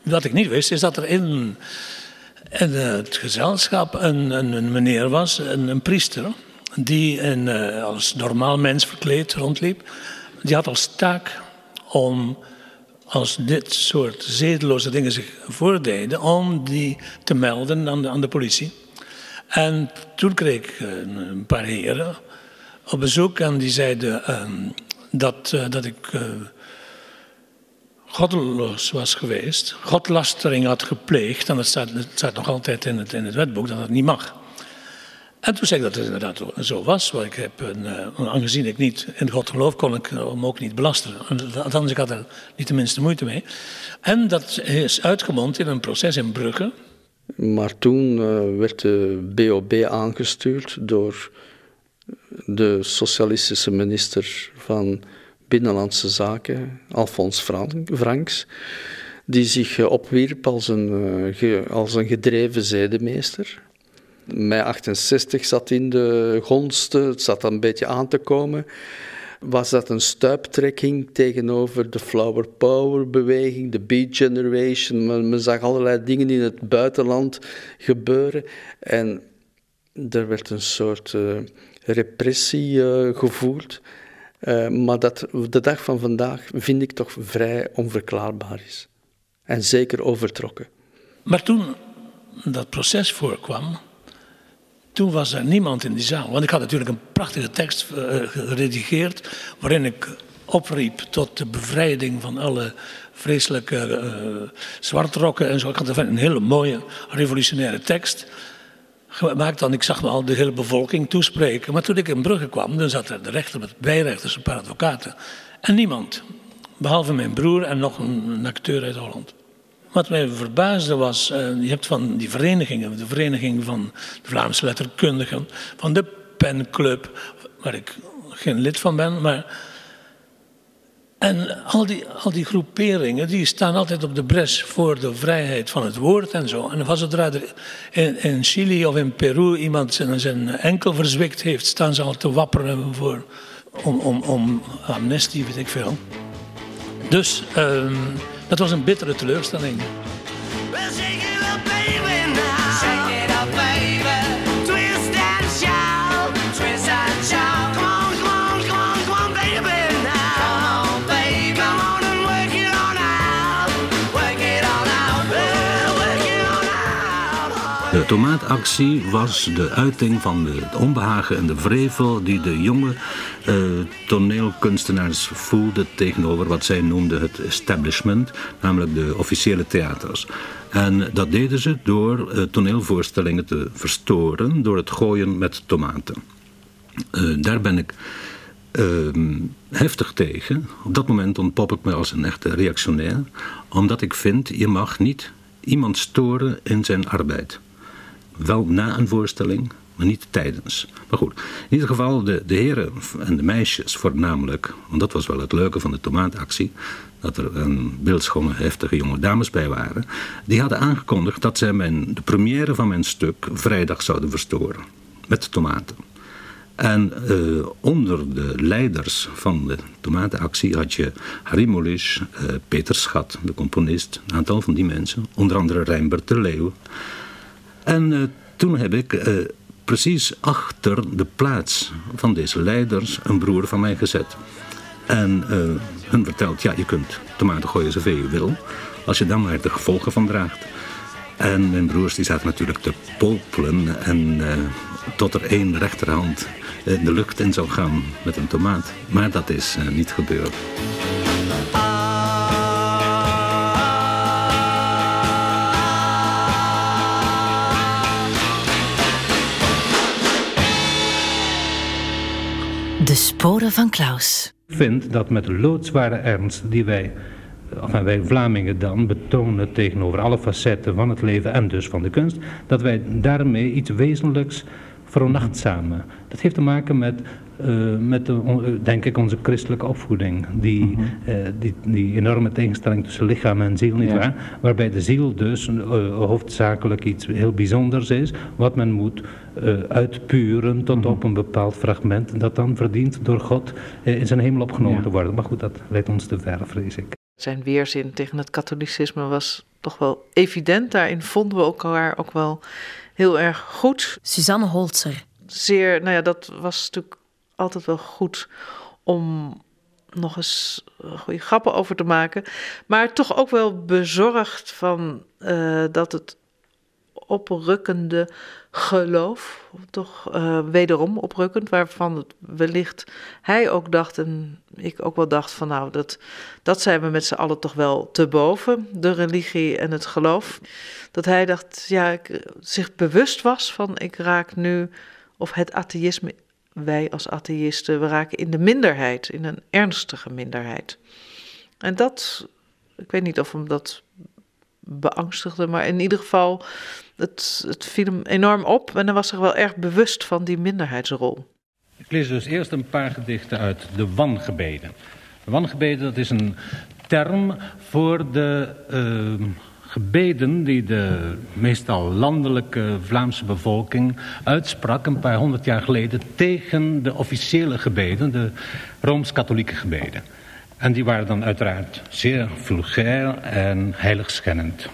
Wat ik niet wist, is dat er in, in het gezelschap een, een, een meneer was, een, priester, die uh, als normaal mens verkleed rondliep. Die had als taak om, als dit soort zedeloze dingen zich voordeden, om die te melden aan de, aan de politie. En toen kreeg ik een, paar heren op bezoek en die zeiden uh, dat, uh, dat ik uh, goddeloos was geweest, godlastering had gepleegd, en dat staat, staat nog altijd in het, in het wetboek dat dat niet mag. En toen zei ik dat het inderdaad zo was. Want ik heb een, uh, aangezien ik niet in God geloof, kon ik hem ook niet belasteren. Althans, ik had er niet de minste moeite mee. En dat is uitgemond in een proces in Brugge. Maar toen uh, werd de BOB aangestuurd door de socialistische minister van Binnenlandse Zaken, Alfons Franks, die zich opwierp als een, als een gedreven zedemeester. Mei 68 zat in de gonste, het zat een beetje aan te komen. Was dat een stuiptrekking tegenover de flower power beweging, de beat generation? Men, men zag allerlei dingen in het buitenland gebeuren. En er werd een soort uh, repressie uh, gevoeld. Uh, maar dat de dag van vandaag vind ik toch vrij onverklaarbaar is. En zeker overtrokken. Maar toen dat proces voorkwam, toen was er niemand in die zaal. Want ik had natuurlijk een prachtige tekst uh, geredigeerd. waarin ik opriep tot de bevrijding van alle vreselijke uh, zwartrokken en zo. Ik had een hele mooie revolutionaire tekst gemaakt. Dan, ik zag me al de hele bevolking toespreken. Maar toen ik in Brugge kwam, dan zat er de rechter met bijrechters, een paar advocaten. En niemand. Behalve mijn broer en nog een, acteur uit Holland. Wat mij verbaasde was, uh, je hebt van die verenigingen, de vereniging van de Vlaamse letterkundigen, van de penclub, waar ik geen lid van ben, maar... En al die, al die groeperingen, die staan altijd op de bres voor de vrijheid van het woord en zo. En als er in, in Chili of in Peru iemand zijn, zijn enkel verzwikt heeft, staan ze al te wapperen voor, om, om, om amnestie, weet ik veel. Dus... Um, dat was een bittere teleurstelling. De tomaatactie was de uiting van het onbehagen en de vrevel die de jonge uh, toneelkunstenaars voelden tegenover wat zij noemden het establishment, namelijk de officiële theaters. En dat deden ze door uh, toneelvoorstellingen te verstoren door het gooien met tomaten. Uh, daar ben ik ehm, heftig tegen. Op dat moment ontpop ik me als een echte reactionair, omdat ik vind je mag niet iemand storen in zijn arbeid wel na een voorstelling, maar niet tijdens. Maar goed, in ieder geval de, de heren en de meisjes voornamelijk, want dat was wel het leuke van de tomaatactie, dat er een beeldschone, heftige jonge dames bij waren, die hadden aangekondigd dat zij mijn, de première van mijn stuk vrijdag zouden verstoren. Met tomaten. En uh, onder de leiders van de tomatenactie had je Harry Mulisch, uh, Peter Schat, de componist, een aantal van die mensen, onder andere Rijnbert de Leeuw. En uh, toen heb ik uh, precies achter de plaats van deze leiders een broer van mij gezet. En uh, hun vertelt, ja, je kunt tomaten gooien zoveel je wil, als je dan maar de gevolgen van draagt. En mijn broers die zaten natuurlijk te popelen en tot er één rechterhand de lucht in zou gaan met een tomaat. Maar dat is niet gebeurd. De sporen van Klaus. Ik vind dat met de loodzware ernst die wij, enfin wij Vlamingen dan, betonen tegenover alle facetten van het leven en dus van de kunst, dat wij daarmee iets wezenlijks veronachtzamen. Dat heeft te maken met, uh, met de, denk ik, onze christelijke opvoeding. Die, mm die, die, enorme tegenstelling tussen lichaam en ziel, niet waar? Waarbij de ziel dus uh, hoofdzakelijk iets heel bijzonders is, wat men moet uitpuren tot mhm. op een bepaald fragment, dat dan verdient door God in zijn hemel opgenomen te worden. Maar goed, dat leidt ons te ver, vrees ik. Zijn weerzin tegen het katholicisme was toch wel evident. Daarin vonden we elkaar ook wel heel erg goed. Suzanne Holzer. Zeer, nou ja, dat was natuurlijk altijd wel goed om nog eens goede grappen over te maken. Maar toch ook wel bezorgd van uh, dat het oprukkende geloof, toch uh, wederom oprukkend, waarvan wellicht hij ook dacht en ik ook wel dacht van nou, dat, dat zijn we met z'n allen toch wel te boven, de religie en het geloof. Dat hij dacht, ja, ik, zich bewust was van ik raak nu, of het atheïsme, wij als atheïsten, we raken in de minderheid, in een ernstige minderheid. En dat, ik weet niet of hem dat beangstigde, maar in ieder geval het, het viel hem enorm op en hij was zich wel erg bewust van die minderheidsrol. Ik lees dus eerst een paar gedichten uit de wangebeden. De wangebeden, dat is een term voor de uh, gebeden die de meestal landelijke Vlaamse bevolking uitsprak een paar honderd jaar geleden tegen de officiële gebeden, de Rooms-Katholieke gebeden. En die waren dan uiteraard zeer vulgair en heiligschennend.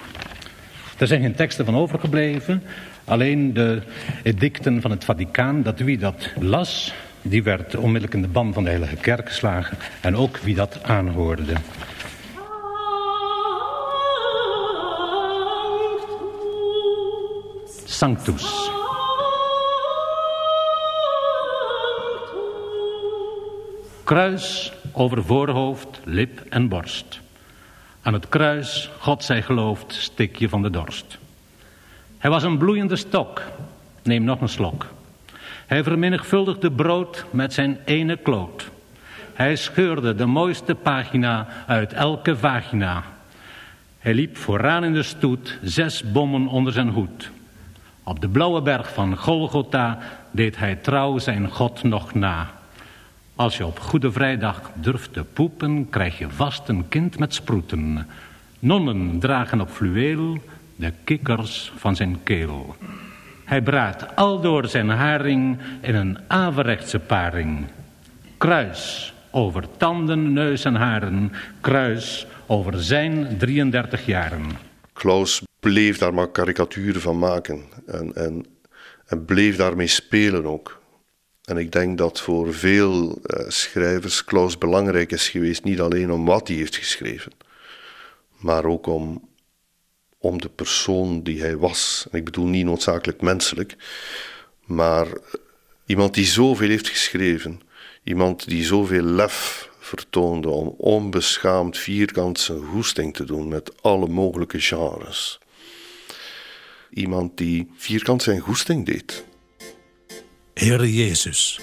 Er zijn geen teksten van overgebleven. Alleen de edicten van het Vaticaan, dat wie dat las, die werd onmiddellijk in de ban van de Heilige Kerk geslagen. En ook wie dat aanhoorde. Sanctus. Kruis over voorhoofd, lip en borst. Aan het kruis, God zij geloofd, stik je van de dorst. Hij was een bloeiende stok. Neem nog een slok. Hij vermenigvuldigde brood met zijn ene kloot. Hij scheurde de mooiste pagina uit elke vagina. Hij liep vooraan in de stoet, zes bommen onder zijn hoed. Op de blauwe berg van Golgotha deed hij trouw zijn God nog na. Als je op Goede Vrijdag durft te poepen, krijg je vast een kind met sproeten. Nonnen dragen op fluweel de kikkers van zijn keel. Hij braadt aldoor zijn haring in een averechtse paring. Kruis over tanden, neus en haren. Kruis over zijn 33 jaren. Klaus bleef daar maar karikaturen van maken. En, en, en bleef daarmee spelen ook. En ik denk dat voor veel uh, schrijvers Klaus belangrijk is geweest, niet alleen om wat hij heeft geschreven, maar ook om, om de persoon die hij was. En ik bedoel niet noodzakelijk menselijk, maar iemand die zoveel heeft geschreven, iemand die zoveel lef vertoonde om onbeschaamd vierkant zijn goesting te doen met alle mogelijke genres. Iemand die vierkant zijn goesting deed. Heere Jezus,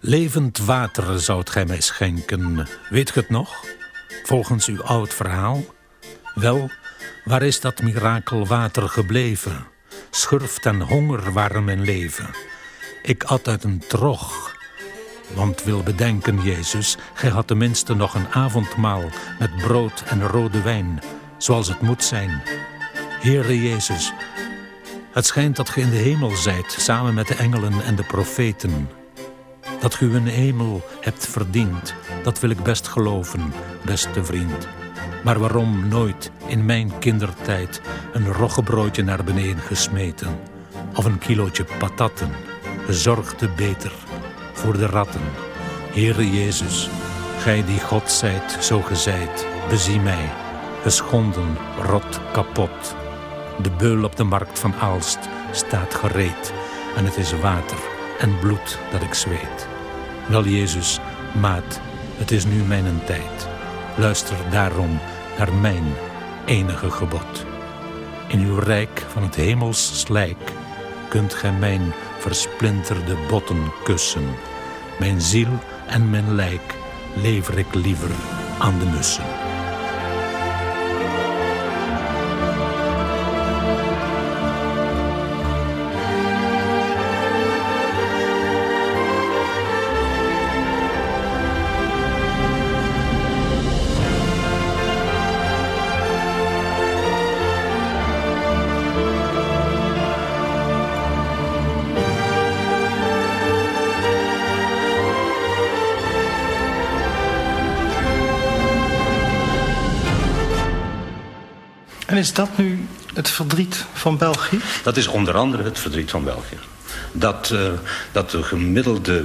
levend water zoudt gij mij schenken, weet ge het nog? Volgens uw oud verhaal? Wel, waar is dat mirakelwater gebleven? Schurft en honger waren mijn leven. Ik at uit een trog. Want wil bedenken, Jezus, gij had tenminste nog een avondmaal met brood en rode wijn, zoals het moet zijn. Heere Jezus, het schijnt dat ge in de hemel zijt, samen met de engelen en de profeten. Dat ge een hemel hebt verdiend, dat wil ik best geloven, beste vriend. Maar waarom nooit in mijn kindertijd een roggebroodje naar beneden gesmeten? Of een kilootje patatten, bezorgde beter voor de ratten. Heere Jezus, gij die God zijt, zo gezeid, bezie mij, geschonden, rot, kapot. De beul op de markt van Aalst staat gereed en het is water en bloed dat ik zweet. Wel Jezus, maat, het is nu mijn tijd. Luister daarom naar mijn enige gebod. In uw rijk van het hemels slijk kunt gij mijn versplinterde botten kussen. Mijn ziel en mijn lijk lever ik liever aan de mussen. Is dat nu het verdriet van België? Dat is onder andere het verdriet van België. Dat, uh, dat de gemiddelde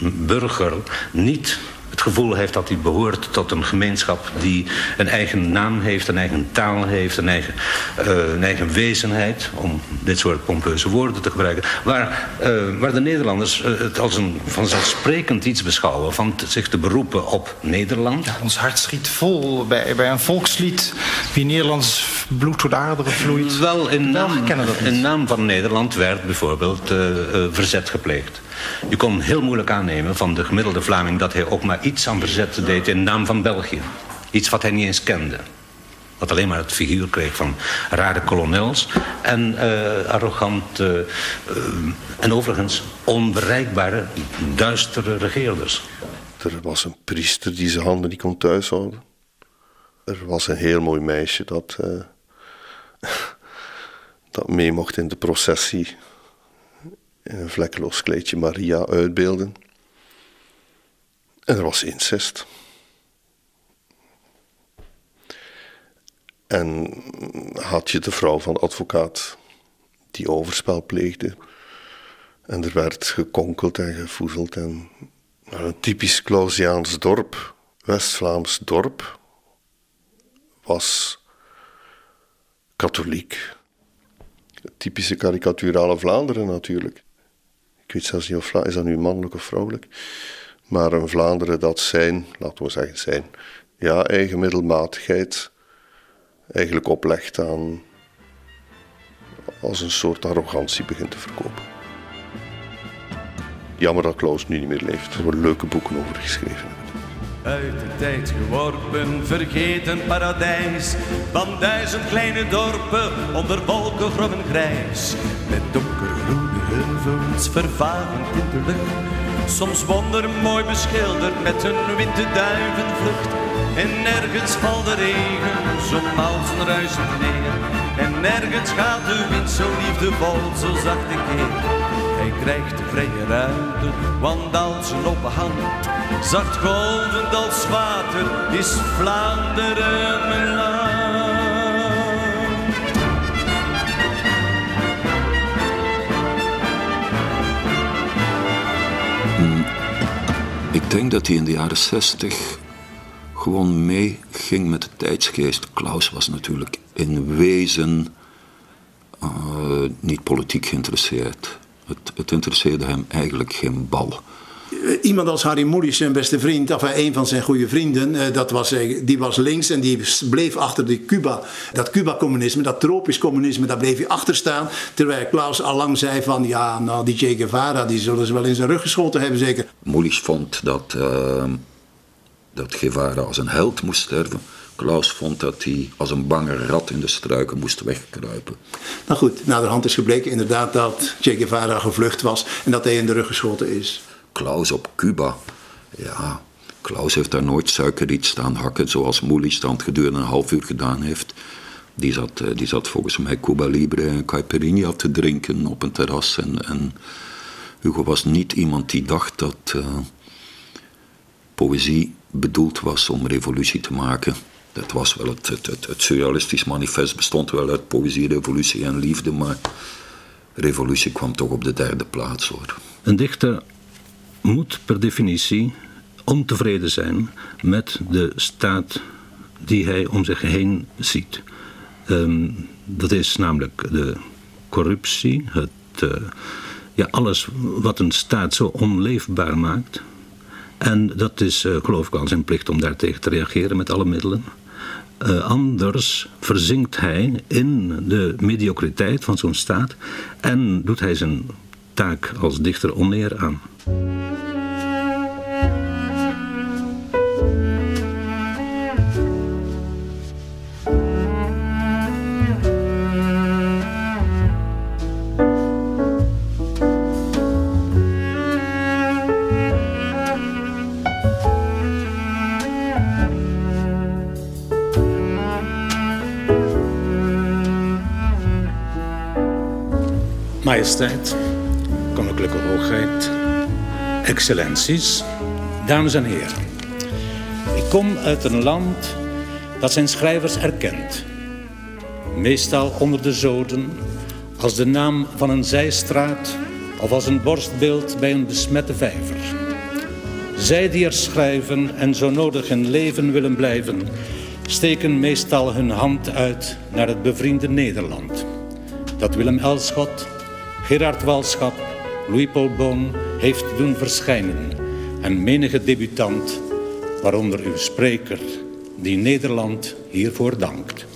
burger niet het gevoel heeft dat hij behoort tot een gemeenschap die een eigen naam heeft, een eigen taal heeft, een eigen, uh, een eigen wezenheid, om dit soort pompeuze woorden te gebruiken, waar, uh, waar de Nederlanders uh, het als een vanzelfsprekend iets beschouwen van zich te beroepen op Nederland. Ja, ons hart schiet vol bij, bij een volkslied wie Nederlands bloed door de aderen vloeit. Wel, in naam, in naam van Nederland werd bijvoorbeeld verzet gepleegd. Je kon heel moeilijk aannemen van de gemiddelde Vlaming... dat hij ook maar iets aan verzet deed in naam van België. Iets wat hij niet eens kende. Wat alleen maar het figuur kreeg van rare kolonels... en uh, arrogant uh, uh, en overigens onbereikbare, duistere regeerders. Er was een priester die zijn handen niet kon thuishouden. Er was een heel mooi meisje dat, dat mee mocht in de processie in een vlekkeloos kleedje Maria uitbeelden. En er was incest. En had je de vrouw van de advocaat die overspel pleegde. En er werd gekonkeld en gevoezeld. En een typisch Clausiaans dorp, West-Vlaams dorp, was katholiek. typische karikaturale Vlaanderen natuurlijk. Ik weet zelfs niet of is dat nu mannelijk of vrouwelijk. Maar een Vlaanderen dat zijn, laten we zeggen zijn, eigen middelmatigheid eigenlijk oplegt aan als een soort arrogantie begint te verkopen. Jammer dat Klaus nu niet meer leeft. Er worden leuke boeken over geschreven. Uit de tijd geworpen, vergeten paradijs van duizend kleine dorpen onder wolken grommen grijs. Met donkergroen heuvels vervarend in de lucht. Soms wondermooi beschilderd met een witte duivenvlucht. En nergens valt de regen zo als een ruisend neer. En nergens gaat de wind zo liefdevol, zo zacht een keer. Hij krijgt de vrije ruimte, want als een open hand, zacht golvend als water, is Vlaanderen mijn land. Denk dat hij in de jaren zestig gewoon meeging met de tijdsgeest. Klaus was natuurlijk in wezen uh, niet politiek geïnteresseerd. Het, het interesseerde hem eigenlijk geen bal iemand als Harry Mulisch, zijn beste vriend, of een van zijn goede vrienden, dat was, die was links en die bleef achter de Cuba, dat Cuba-communisme, dat tropisch communisme, daar bleef hij achter staan. Terwijl Klaus allang zei van, ja, nou die Che Guevara, die zullen ze wel in zijn rug geschoten hebben zeker. Mulisch vond dat, uh, dat Guevara als een held moest sterven. Klaus vond dat hij als een bange rat in de struiken moest wegkruipen. Nou goed, na de hand is gebleken inderdaad dat Che Guevara gevlucht was en dat hij in de rug geschoten is. Klaus op Cuba. Ja, Klaus heeft daar nooit suikerriet staan hakken, zoals Moelis dan gedurende een half uur gedaan heeft. Die zat, eh, die zat volgens mij Cuba Libre en Caipirinha te drinken op een terras. En, Hugo was niet iemand die dacht dat uh, poëzie bedoeld was om revolutie te maken. Dat was wel het, het, het, het surrealistisch manifest bestond wel uit poëzie, revolutie en liefde, maar revolutie kwam toch op de derde plaats hoor. Een dichter moet per definitie ontevreden zijn met de staat die hij om zich heen ziet. Um, dat is namelijk de corruptie, het, uh, ja, alles wat een staat zo onleefbaar maakt. En dat is, uh, geloof ik, al zijn plicht om daartegen te reageren met alle middelen. Uh, anders verzinkt hij in de mediocriteit van zo'n staat en doet hij zijn taak als dichter oneer aan. Majesteit, Koninklijke Hoogheid, Excellenties, dames en heren. Ik kom uit een land dat zijn schrijvers erkent. meestal onder de zoden, als de naam van een zijstraat of als een borstbeeld bij een besmette vijver. Zij die er schrijven en zo nodig in leven willen blijven, steken meestal hun hand uit naar het bevriende Nederland. Dat Willem Elschot, Gerard Walschap, Louis Paul Boon heeft doen verschijnen en menige debutant, waaronder uw spreker, die Nederland hiervoor dankt.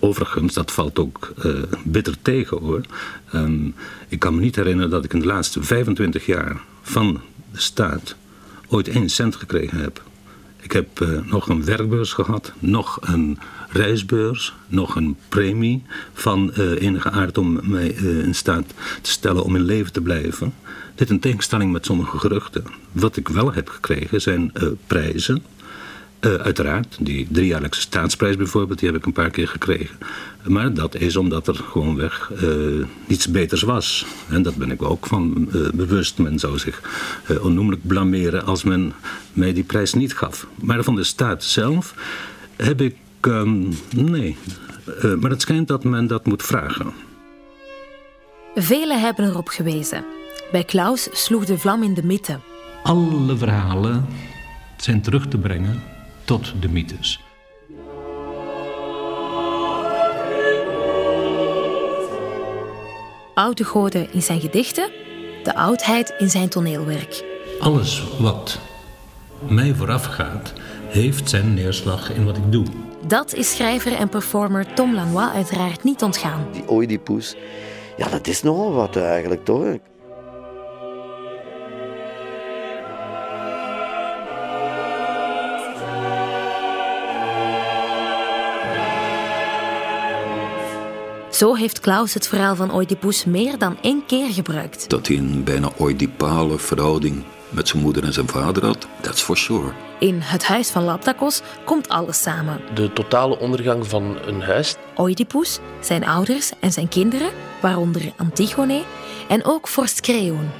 Overigens, dat valt ook uh, bitter tegen hoor. Um, ik kan me niet herinneren dat ik in de laatste 25 jaar van de staat ooit één cent gekregen heb. Ik heb uh, nog een werkbeurs gehad, nog een reisbeurs, nog een premie van uh, enige aard om mij in staat te stellen om in leven te blijven. Dit in tegenstelling met sommige geruchten. Wat ik wel heb gekregen zijn prijzen uh, uiteraard, die driejaarlijkse staatsprijs bijvoorbeeld, die heb ik een paar keer gekregen. Maar dat is omdat er gewoonweg niets beters was. En dat ben ik ook van bewust. Men zou zich onnoemelijk blameren als men mij die prijs niet gaf. Maar van de staat zelf heb ik. Um, nee. maar het schijnt dat men dat moet vragen. Velen hebben erop gewezen. Bij Klaus sloeg de vlam in de mitte. Alle verhalen zijn terug te brengen tot de mythes. Oude goden in zijn gedichten, de oudheid in zijn toneelwerk. Alles wat mij voorafgaat, heeft zijn neerslag in wat ik doe. Dat is schrijver en performer Tom Lanois uiteraard niet ontgaan. Die Oedipus, ja, dat is nogal wat eigenlijk, toch? Zo heeft Klaus het verhaal van Oedipus meer dan één keer gebruikt. Dat hij een bijna oedipale verhouding met zijn moeder en zijn vader had, that's for sure. In het huis van Laptakos komt alles samen. De totale ondergang van een huis. Oedipus, zijn ouders en zijn kinderen, waaronder Antigone, en ook vorst Creon.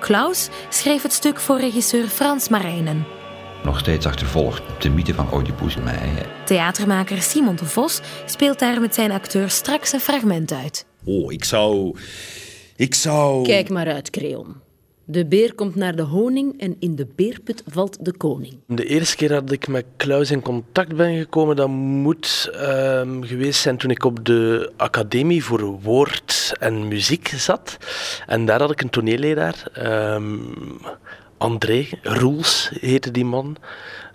Klaus schreef het stuk voor regisseur Frans Marijnen nog steeds achtervolgt de mythe van Oedipus mij. Theatermaker Simon de Vos speelt daar met zijn acteur straks een fragment uit. Oh, ik zou... Ik zou... Kijk maar uit, Creon. De beer komt naar de honing en in de beerput valt de koning. De eerste keer dat ik met Klaus in contact ben gekomen, dat moet um, geweest zijn toen ik op de Academie voor Woord en Muziek zat. En daar had ik een toneelleraar, um, André Roels heette die man.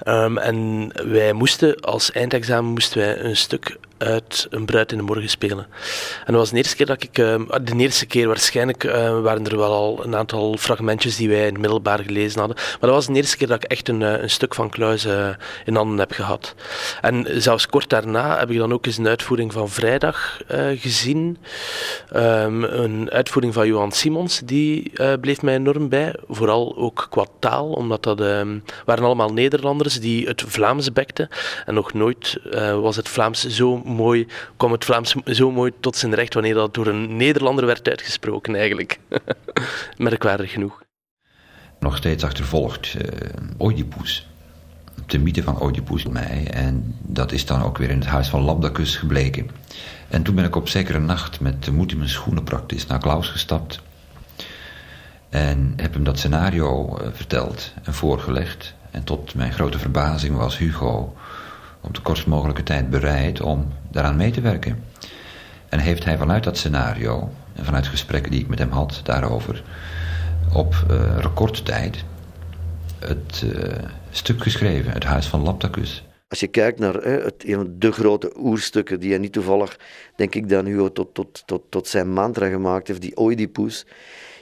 Um, en wij moesten als eindexamen moesten wij een stuk uit Een Bruid in de Morgen spelen. En dat was de eerste keer dat ik, uh, de eerste keer waarschijnlijk uh, waren er wel al een aantal fragmentjes die wij in het middelbaar gelezen hadden. Maar dat was de eerste keer dat ik echt een, uh, een stuk van Kluis in handen heb gehad. En zelfs kort daarna heb ik dan ook eens een uitvoering van Vrijdag gezien. Um, een uitvoering van Johan Simons, die bleef mij enorm bij. Vooral ook qua taal, omdat dat waren allemaal Nederlanders die het Vlaams bekten. En nog nooit was het Vlaams zo mooi, kwam het Vlaams zo mooi tot zijn recht wanneer dat door een Nederlander werd uitgesproken eigenlijk. Merkwaardig genoeg. Nog steeds achtervolgt uh, Oedipus. De mythe van Oedipus mij. En dat is dan ook weer in het huis van Labdacus gebleken. En toen ben ik op zekere nacht met de moed in mijn schoenen praktisch naar Klaus gestapt. En heb hem dat scenario uh, verteld en voorgelegd. En tot mijn grote verbazing was Hugo op de kortst mogelijke tijd bereid om daaraan mee te werken. En heeft hij vanuit dat scenario en vanuit gesprekken die ik met hem had daarover op uh, recordtijd het uh, stuk geschreven, Het Huis van Laptacus. Als je kijkt naar het, de grote oerstukken die hij niet toevallig, denk ik, dan Hugo tot, tot, tot, tot zijn mantra gemaakt heeft, die Oedipus.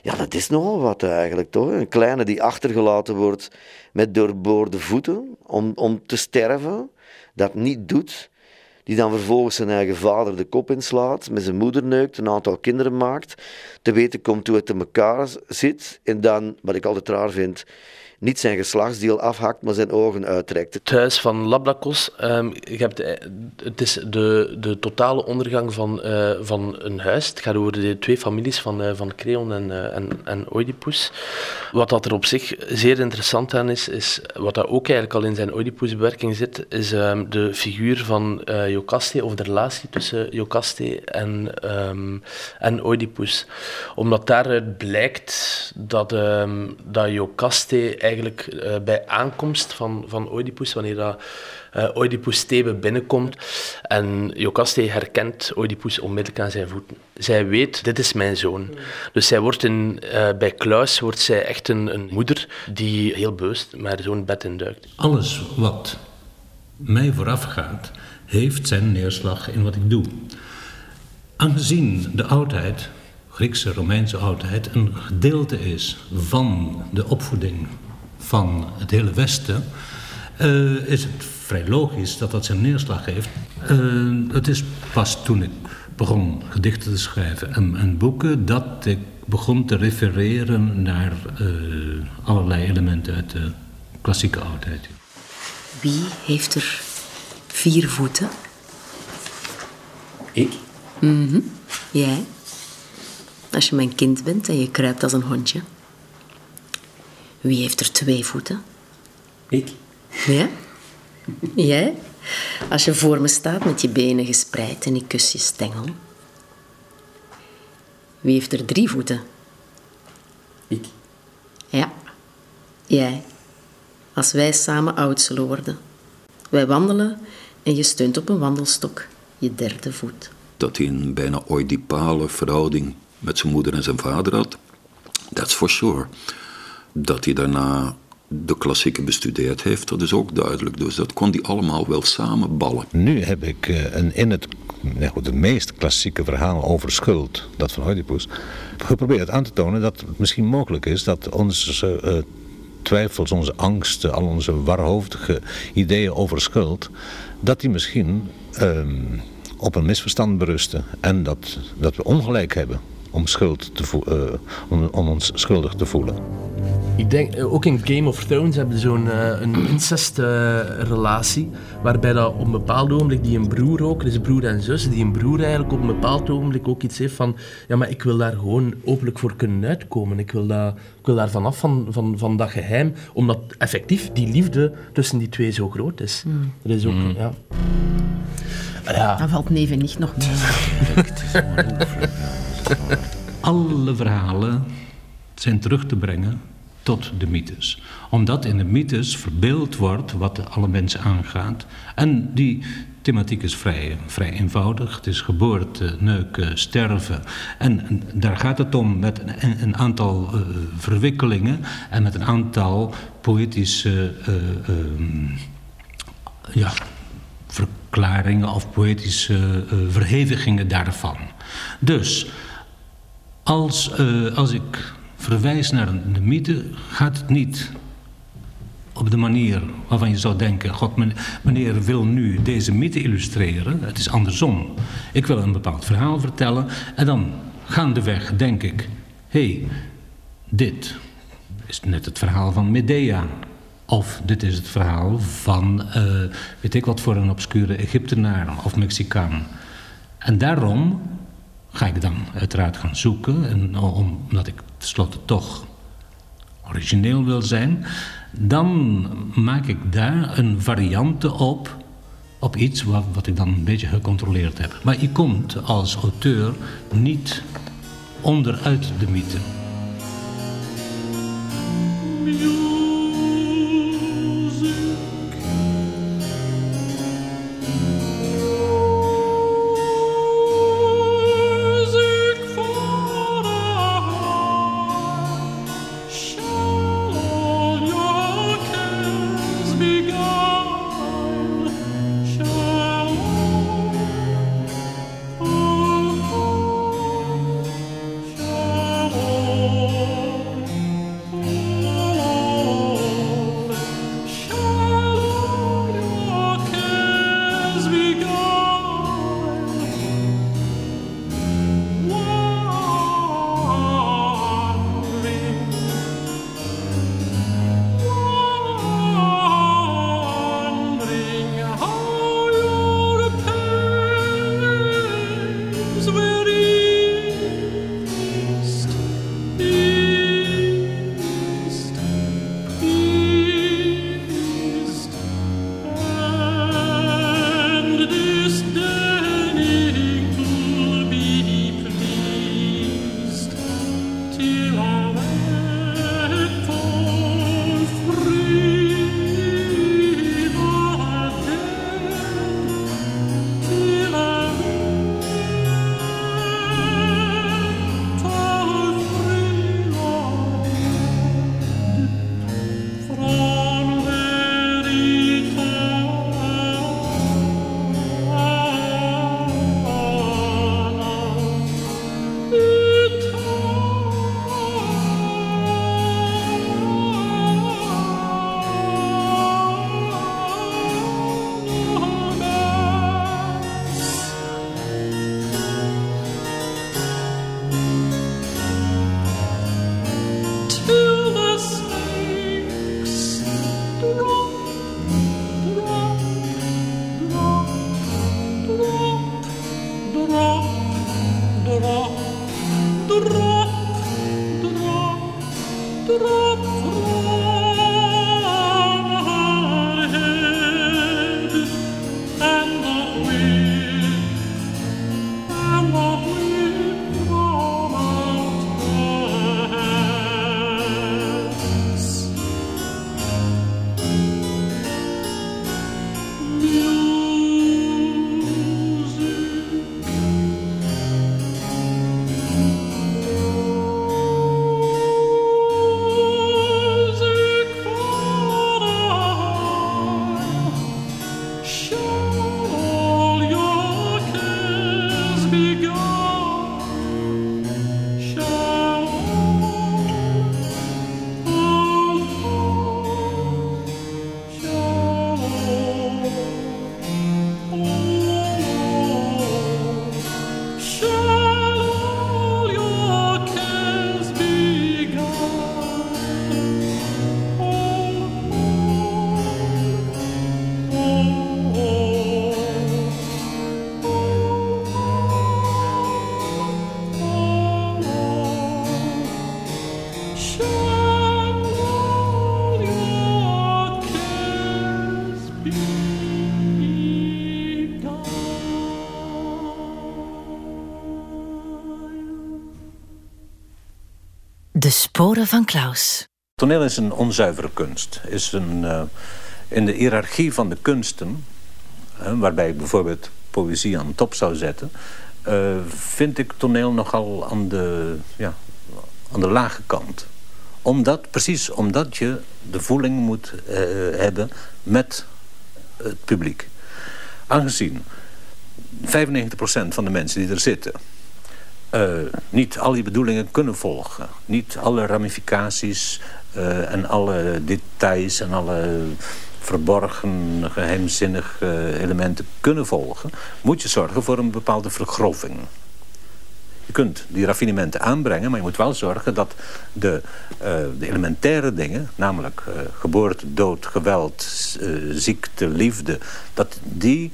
Ja, dat is nogal wat eigenlijk, toch? Een kleine die achtergelaten wordt met doorboorde voeten om, om te sterven dat niet doet, die dan vervolgens zijn eigen vader de kop inslaat, met zijn moeder neukt, een aantal kinderen maakt, te weten komt hoe het in elkaar zit, en dan, wat ik altijd raar vind, niet zijn geslachtsdeel afhakt, maar zijn ogen uittrekt. Het huis van Labdakos, je hebt, het is de, de totale ondergang van, uh, van een huis. Het gaat over de twee families van, uh, van Creon en, en, en Oedipus. Wat dat er op zich zeer interessant aan is, is wat dat ook eigenlijk al in zijn Oedipus-bewerking zit, is um, de figuur van Jocaste, of de relatie tussen Jocaste en, um, en Oedipus. Omdat daaruit blijkt dat, dat Jocaste eigenlijk uh, bij aankomst van, van Oedipus, wanneer dat, uh, Oedipus Thebe binnenkomt en Jocaste herkent Oedipus onmiddellijk aan zijn voeten. Zij weet, dit is mijn zoon. Dus zij wordt in, uh, bij Klaus wordt zij echt een, een moeder die heel bewust met haar zoon bed induikt. Alles wat mij voorafgaat, heeft zijn neerslag in wat ik doe. Aangezien de oudheid, Griekse, Romeinse oudheid, een gedeelte is van de opvoeding van het hele Westen, uh, is het vrij logisch dat dat zijn neerslag heeft. Uh, het is pas toen ik begon gedichten te schrijven en, en boeken dat ik begon te refereren naar uh, allerlei elementen uit de klassieke oudheid. Wie heeft er vier voeten? Ik? Mhm. Mm Jij? Als je mijn kind bent en je kruipt als een hondje. Wie heeft er twee voeten? Ik. Ja? Jij? Als je voor me staat met je benen gespreid en ik kus je stengel. Wie heeft er drie voeten? Ik. Ja. Jij. Als wij samen oud zullen worden. Wij wandelen en je steunt op een wandelstok, je derde voet. Dat hij een bijna oedipale verhouding met zijn moeder en zijn vader had, that's for sure. Dat hij daarna de klassieke bestudeerd heeft, dat is ook duidelijk. Dus dat kon hij allemaal wel samenballen. Nu heb ik een, in het het meest klassieke verhaal over schuld, dat van Oedipus, geprobeerd aan te tonen dat het misschien mogelijk is dat onze uh, twijfels, onze angsten, al onze warhoofdige ideeën over schuld, dat die misschien uh, op een misverstand berusten en dat, dat we ongelijk hebben om, schuld te uh, om, ons schuldig te voelen. Ik denk, ook in Game of Thrones hebben ze zo'n uh, een incest-relatie, uh, waarbij dat op een bepaald ogenblik die een broer ook, dus broer en zus, die een broer eigenlijk op een bepaald ogenblik ook iets heeft van, ja, maar ik wil daar gewoon openlijk voor kunnen uitkomen. Ik wil, dat, ik wil daar vanaf van, van, van dat geheim, omdat effectief die liefde tussen die twee zo groot is. Mm. Er is ook, mm. ja. ja. Dan valt neef en nicht nog mee. Alle verhalen zijn terug te brengen tot de mythes. Omdat in de mythes verbeeld wordt wat alle mensen aangaat. En die thematiek is vrij, vrij eenvoudig. Het is geboorte, neuken, sterven. En, daar gaat het om met een, een aantal uh, verwikkelingen en met een aantal poëtische uh, uh, ja, verklaringen of poëtische verhevigingen daarvan. Dus als, als ik verwijs naar de mythe, gaat het niet op de manier waarvan je zou denken... God, meneer wil nu deze mythe illustreren. Het is andersom. Ik wil een bepaald verhaal vertellen en dan gaandeweg denk ik... hey, dit is net het verhaal van Medea... Of dit is het verhaal van, uh, weet ik wat voor een obscure Egyptenaar of Mexicaan. En daarom ga ik dan uiteraard gaan zoeken. En omdat ik tenslotte toch origineel wil zijn, dan maak ik daar een variante op, op iets wat, wat ik dan een beetje gecontroleerd heb. Maar je komt als auteur niet onderuit de mythe. Sporen van Klaus. Toneel is een onzuivere kunst. Is een, uh, in de hiërarchie van de kunsten, uh, waarbij ik bijvoorbeeld poëzie aan de top zou zetten, uh, vind ik toneel nogal aan de, ja, aan de lage kant. Omdat, precies omdat je de voeling moet hebben met het publiek. Aangezien 95% van de mensen die er zitten uh, niet al die bedoelingen kunnen volgen. Niet alle ramificaties uh, en alle details en alle verborgen, geheimzinnige elementen kunnen volgen... moet je zorgen voor een bepaalde vergroving. Je kunt die raffinementen aanbrengen, maar je moet wel zorgen dat de, uh, de elementaire dingen, namelijk uh, geboorte, dood, geweld, ziekte, liefde, dat die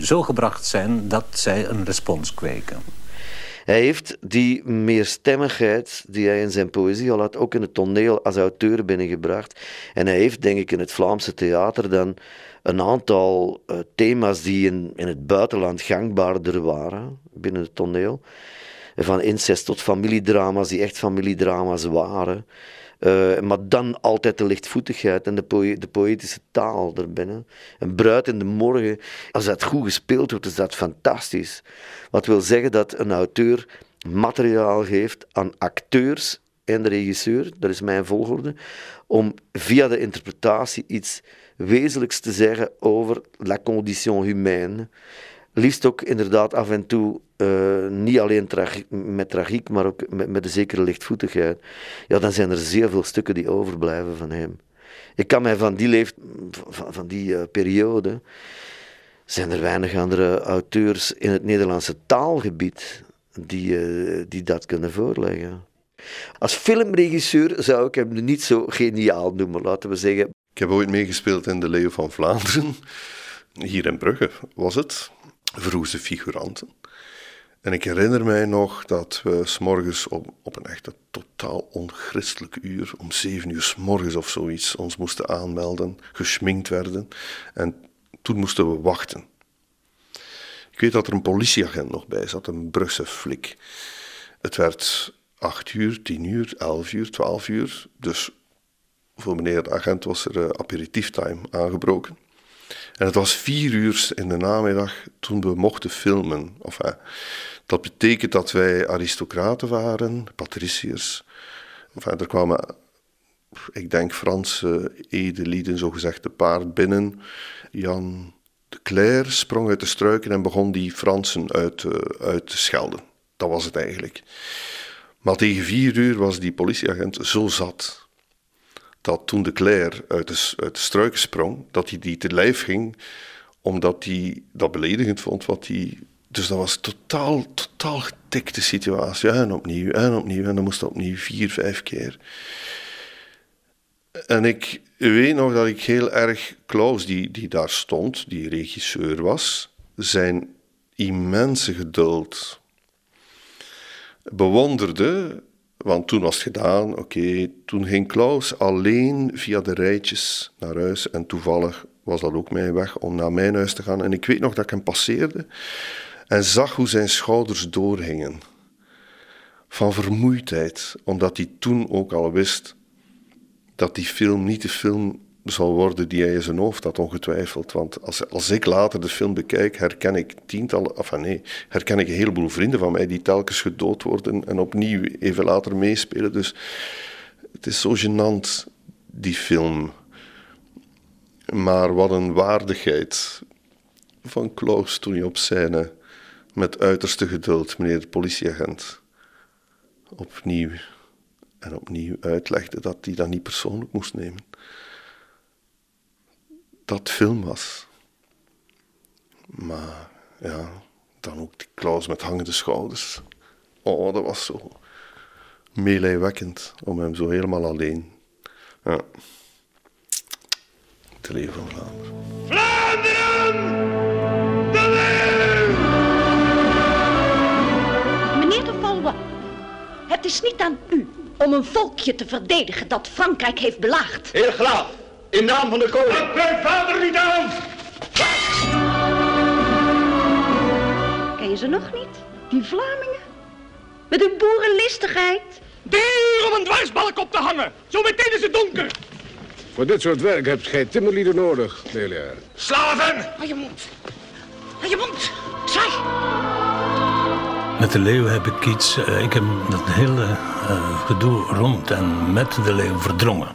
zo gebracht zijn dat zij een respons kweken. Hij heeft die meerstemmigheid die hij in zijn poëzie al had, ook in het toneel als auteur binnengebracht. En hij heeft, denk ik, in het Vlaamse theater dan een aantal uh, thema's die in, in het buitenland gangbaarder waren binnen het toneel. Van incest tot familiedrama's die echt familiedrama's waren. Uh, maar dan altijd de lichtvoetigheid en de, de poëtische taal erbinnen. Een bruid in de morgen, als dat goed gespeeld wordt, is dat fantastisch. Wat wil zeggen dat een auteur materiaal geeft aan acteurs en de regisseur, dat is mijn volgorde, om via de interpretatie iets wezenlijks te zeggen over la condition humaine. Liefst ook inderdaad af en toe uh, niet alleen met tragiek, maar ook met, met een zekere lichtvoetigheid. Ja, dan zijn er zeer veel stukken die overblijven van hem. Ik kan mij van die, leeft, van, die uh, periode zijn er weinig andere auteurs in het Nederlandse taalgebied die, uh, die dat kunnen voorleggen. Als filmregisseur zou ik hem niet zo geniaal noemen, laten we zeggen. Ik heb ooit meegespeeld in De Leeuw van Vlaanderen. Hier in Brugge was het. Vroegste figuranten. En ik herinner mij nog dat we s'morgens op, op een echt totaal onchristelijk uur, om zeven uur s'morgens of zoiets, ons moesten aanmelden, geschminkt werden. En toen moesten we wachten. Ik weet dat er een politieagent nog bij zat, een Brugse flik. Het werd acht uur, tien uur, elf uur, twaalf uur. Dus voor meneer de agent was er uh, aperitieftime aangebroken. En het was vier uur in de namiddag toen we mochten filmen. Enfin, dat betekent dat wij aristocraten waren, patriciërs. Er kwamen, ik denk, Franse edelieden, zogezegd te paard binnen. Jan de Cler sprong uit de struiken en begon die Fransen uit, uit te schelden. Dat was het eigenlijk. Maar tegen vier uur was die politieagent zo zat dat toen de Claire uit de, uit de struiken sprong, dat hij die te lijf ging, omdat hij dat beledigend vond wat hij... Dus dat was totaal, totaal getikte situatie. En opnieuw, en opnieuw, en dan moest opnieuw vier, vijf keer. En ik weet nog dat ik heel erg Klaus, die, die daar stond, die regisseur was, zijn immense geduld bewonderde want toen was het gedaan, oké. Toen ging Klaus alleen via de rijtjes naar huis. En toevallig was dat ook mijn weg om naar mijn huis te gaan. En ik weet nog dat ik hem passeerde en zag hoe zijn schouders doorhingen. Van vermoeidheid, omdat hij toen ook al wist dat die film niet de film zal worden die hij in zijn hoofd had, ongetwijfeld. Want als, als ik later de film bekijk, herken ik tientallen, enfin nee, herken ik een heleboel vrienden van mij die telkens gedood worden en opnieuw even later meespelen. Dus het is zo gênant, die film. Maar wat een waardigheid van Klaus toen hij op scène met uiterste geduld, meneer de politieagent, opnieuw en opnieuw uitlegde dat hij dat niet persoonlijk moest nemen dat film was. Maar ja, dan ook die Klaus met hangende schouders. Oh, dat was zo meelijwekkend om hem zo helemaal alleen. Ja. Te leven van Vlaanderen. Vlaanderen! De Meneer de Valois, het is niet aan u om een volkje te verdedigen dat Frankrijk heeft belaagd. Heer Graaf, in naam van de koning. Pak mijn vader niet aan! Ken je ze nog niet? Die Vlamingen? Met hun boerenlistigheid. Duur om een dwarsbalk op te hangen. Zo meteen is het donker. Voor dit soort werk hebt gij timmerlieden nodig, Delia. Slaven! Aan je mond. Aan je mond. Zeg! Met de leeuw heb ik iets. eh, ik heb dat hele eh, gedoe rond en met de leeuw verdrongen.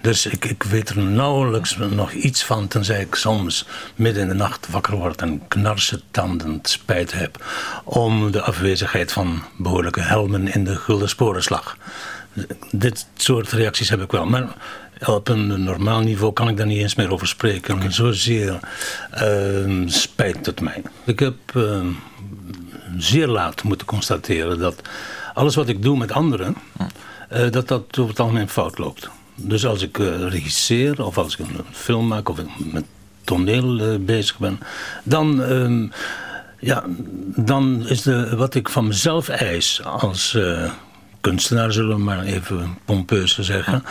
Dus ik, ik weet er nauwelijks nog iets van, tenzij ik soms midden in de nacht wakker word en knarsetandend spijt heb om de afwezigheid van behoorlijke helmen in de gulden sporenslag. Dit soort reacties heb ik wel. Maar op een normaal niveau kan ik daar niet eens meer over spreken. Zozeer ehm, spijt het mij. Ik heb ehm, zeer laat moeten constateren dat alles wat ik doe met anderen, eh, dat dat over het algemeen fout loopt. Dus als ik eh, regisseer of als ik een film maak of ik met toneel eh, bezig ben, dan, ehm, ja, dan is de, wat ik van mezelf eis als eh, kunstenaar, zullen we maar even pompeus zeggen,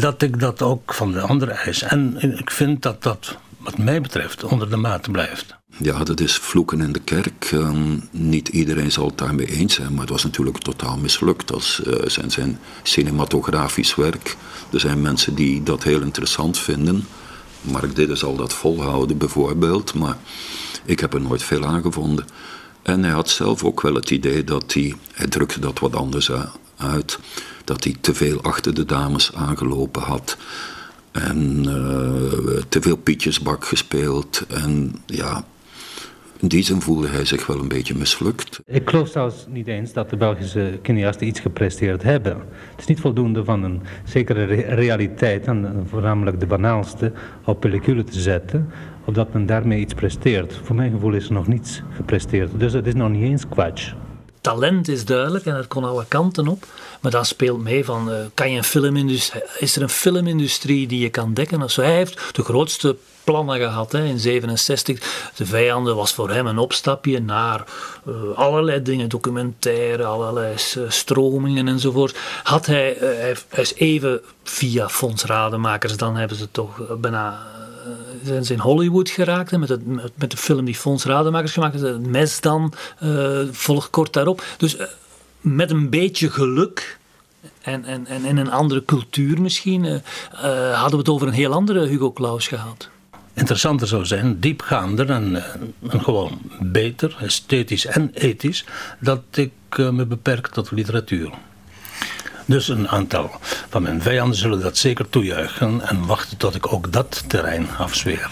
dat ik dat ook van de andere eis. En ik vind dat dat, wat mij betreft, onder de maat blijft. Ja, dat is vloeken in de kerk. Ehm, niet iedereen zal het daarmee eens zijn, maar het was natuurlijk totaal mislukt als eh, zijn, zijn cinematografisch werk. Er zijn mensen die dat heel interessant vinden. Mark Didde zal dat volhouden bijvoorbeeld, maar ik heb er nooit veel aan gevonden. En hij had zelf ook wel het idee dat hij, hij drukte dat wat anders uit, dat hij te veel achter de dames aangelopen had. En eh, te veel pietjesbak gespeeld. En ja, in die zin voelde hij zich wel een beetje mislukt. Ik geloof zelfs niet eens dat de Belgische cineasten iets gepresteerd hebben. Het is niet voldoende van een zekere re- realiteit, en eh, voornamelijk de banaalste, op pellicule te zetten, opdat men daarmee iets presteert. Voor mijn gevoel is er nog niets gepresteerd, dus het is nog niet eens kwatsch. talent is duidelijk en er kon alle kanten op. Maar dan speelt mee van, eh, kan je een filmindustrie, is er een filmindustrie die je kan dekken of zo? Hij heeft de grootste plannen gehad hè, in 67. De vijanden was voor hem een opstapje naar eh, allerlei dingen, documentaire, allerlei s- stromingen enzovoort. Had hij, eh, hij, is even via Fonds Rademakers, dan hebben ze toch eh, bijna eh, zijn in Hollywood geraakt met, het, met, de film die Fons Rademakers gemaakt heeft. Het mes dan eh, volgt kort daarop. Dus eh, met een beetje geluk en, en, en in een andere cultuur misschien eh, eh, hadden we het over een heel andere Hugo Claus gehad. Interessanter zou zijn, diepgaander en, eh, en gewoon beter, esthetisch en ethisch, dat ik eh, me beperk tot literatuur. Dus een aantal van mijn vijanden zullen dat zeker toejuichen en wachten tot ik ook dat terrein afzweer.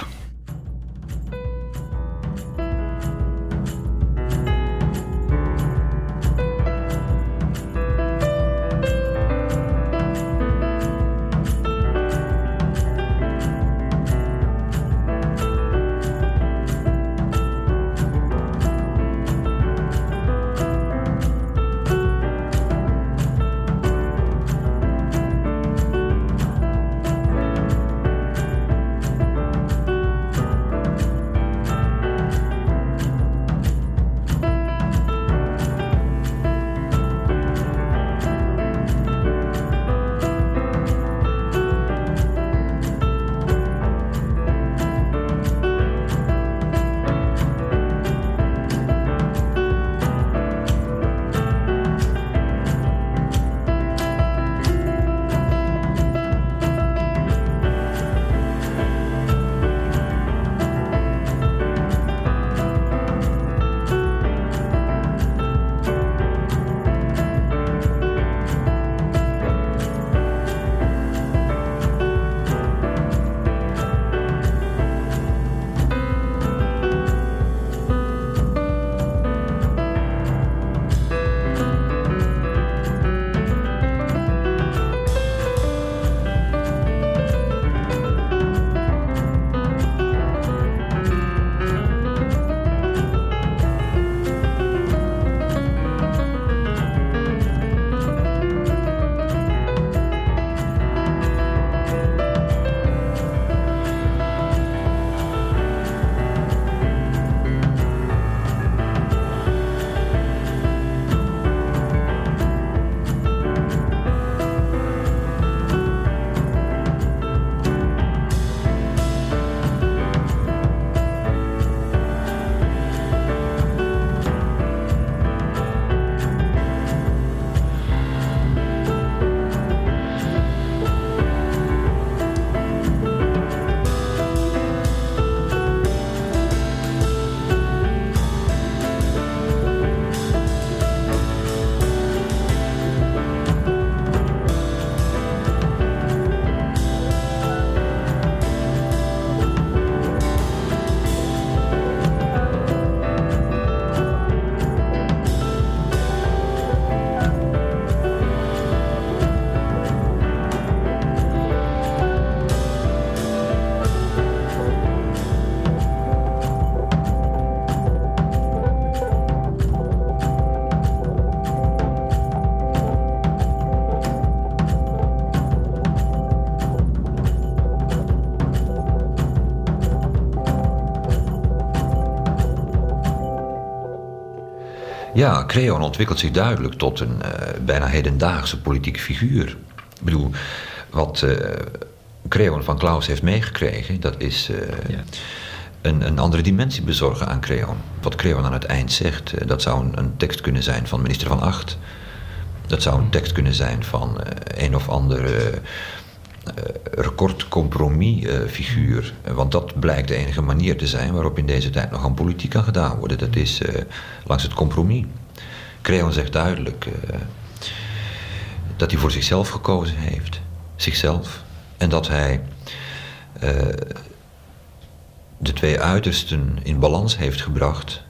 Ja, Creon ontwikkelt zich duidelijk tot een uh, bijna hedendaagse politieke figuur. Ik bedoel, wat uh, Creon van Klaus heeft meegekregen, dat is uh, ja. een, een, andere dimensie bezorgen aan Creon. Wat Creon aan het eind zegt, dat zou een, een, tekst kunnen zijn van minister van Acht. Dat zou een tekst kunnen zijn van een of andere recordcompromis-figuur. Want dat blijkt de enige manier te zijn waarop in deze tijd nog aan politiek kan gedaan worden. Dat is langs het compromis. Creon zegt duidelijk dat hij voor zichzelf gekozen heeft. Zichzelf. En dat hij de twee uitersten in balans heeft gebracht.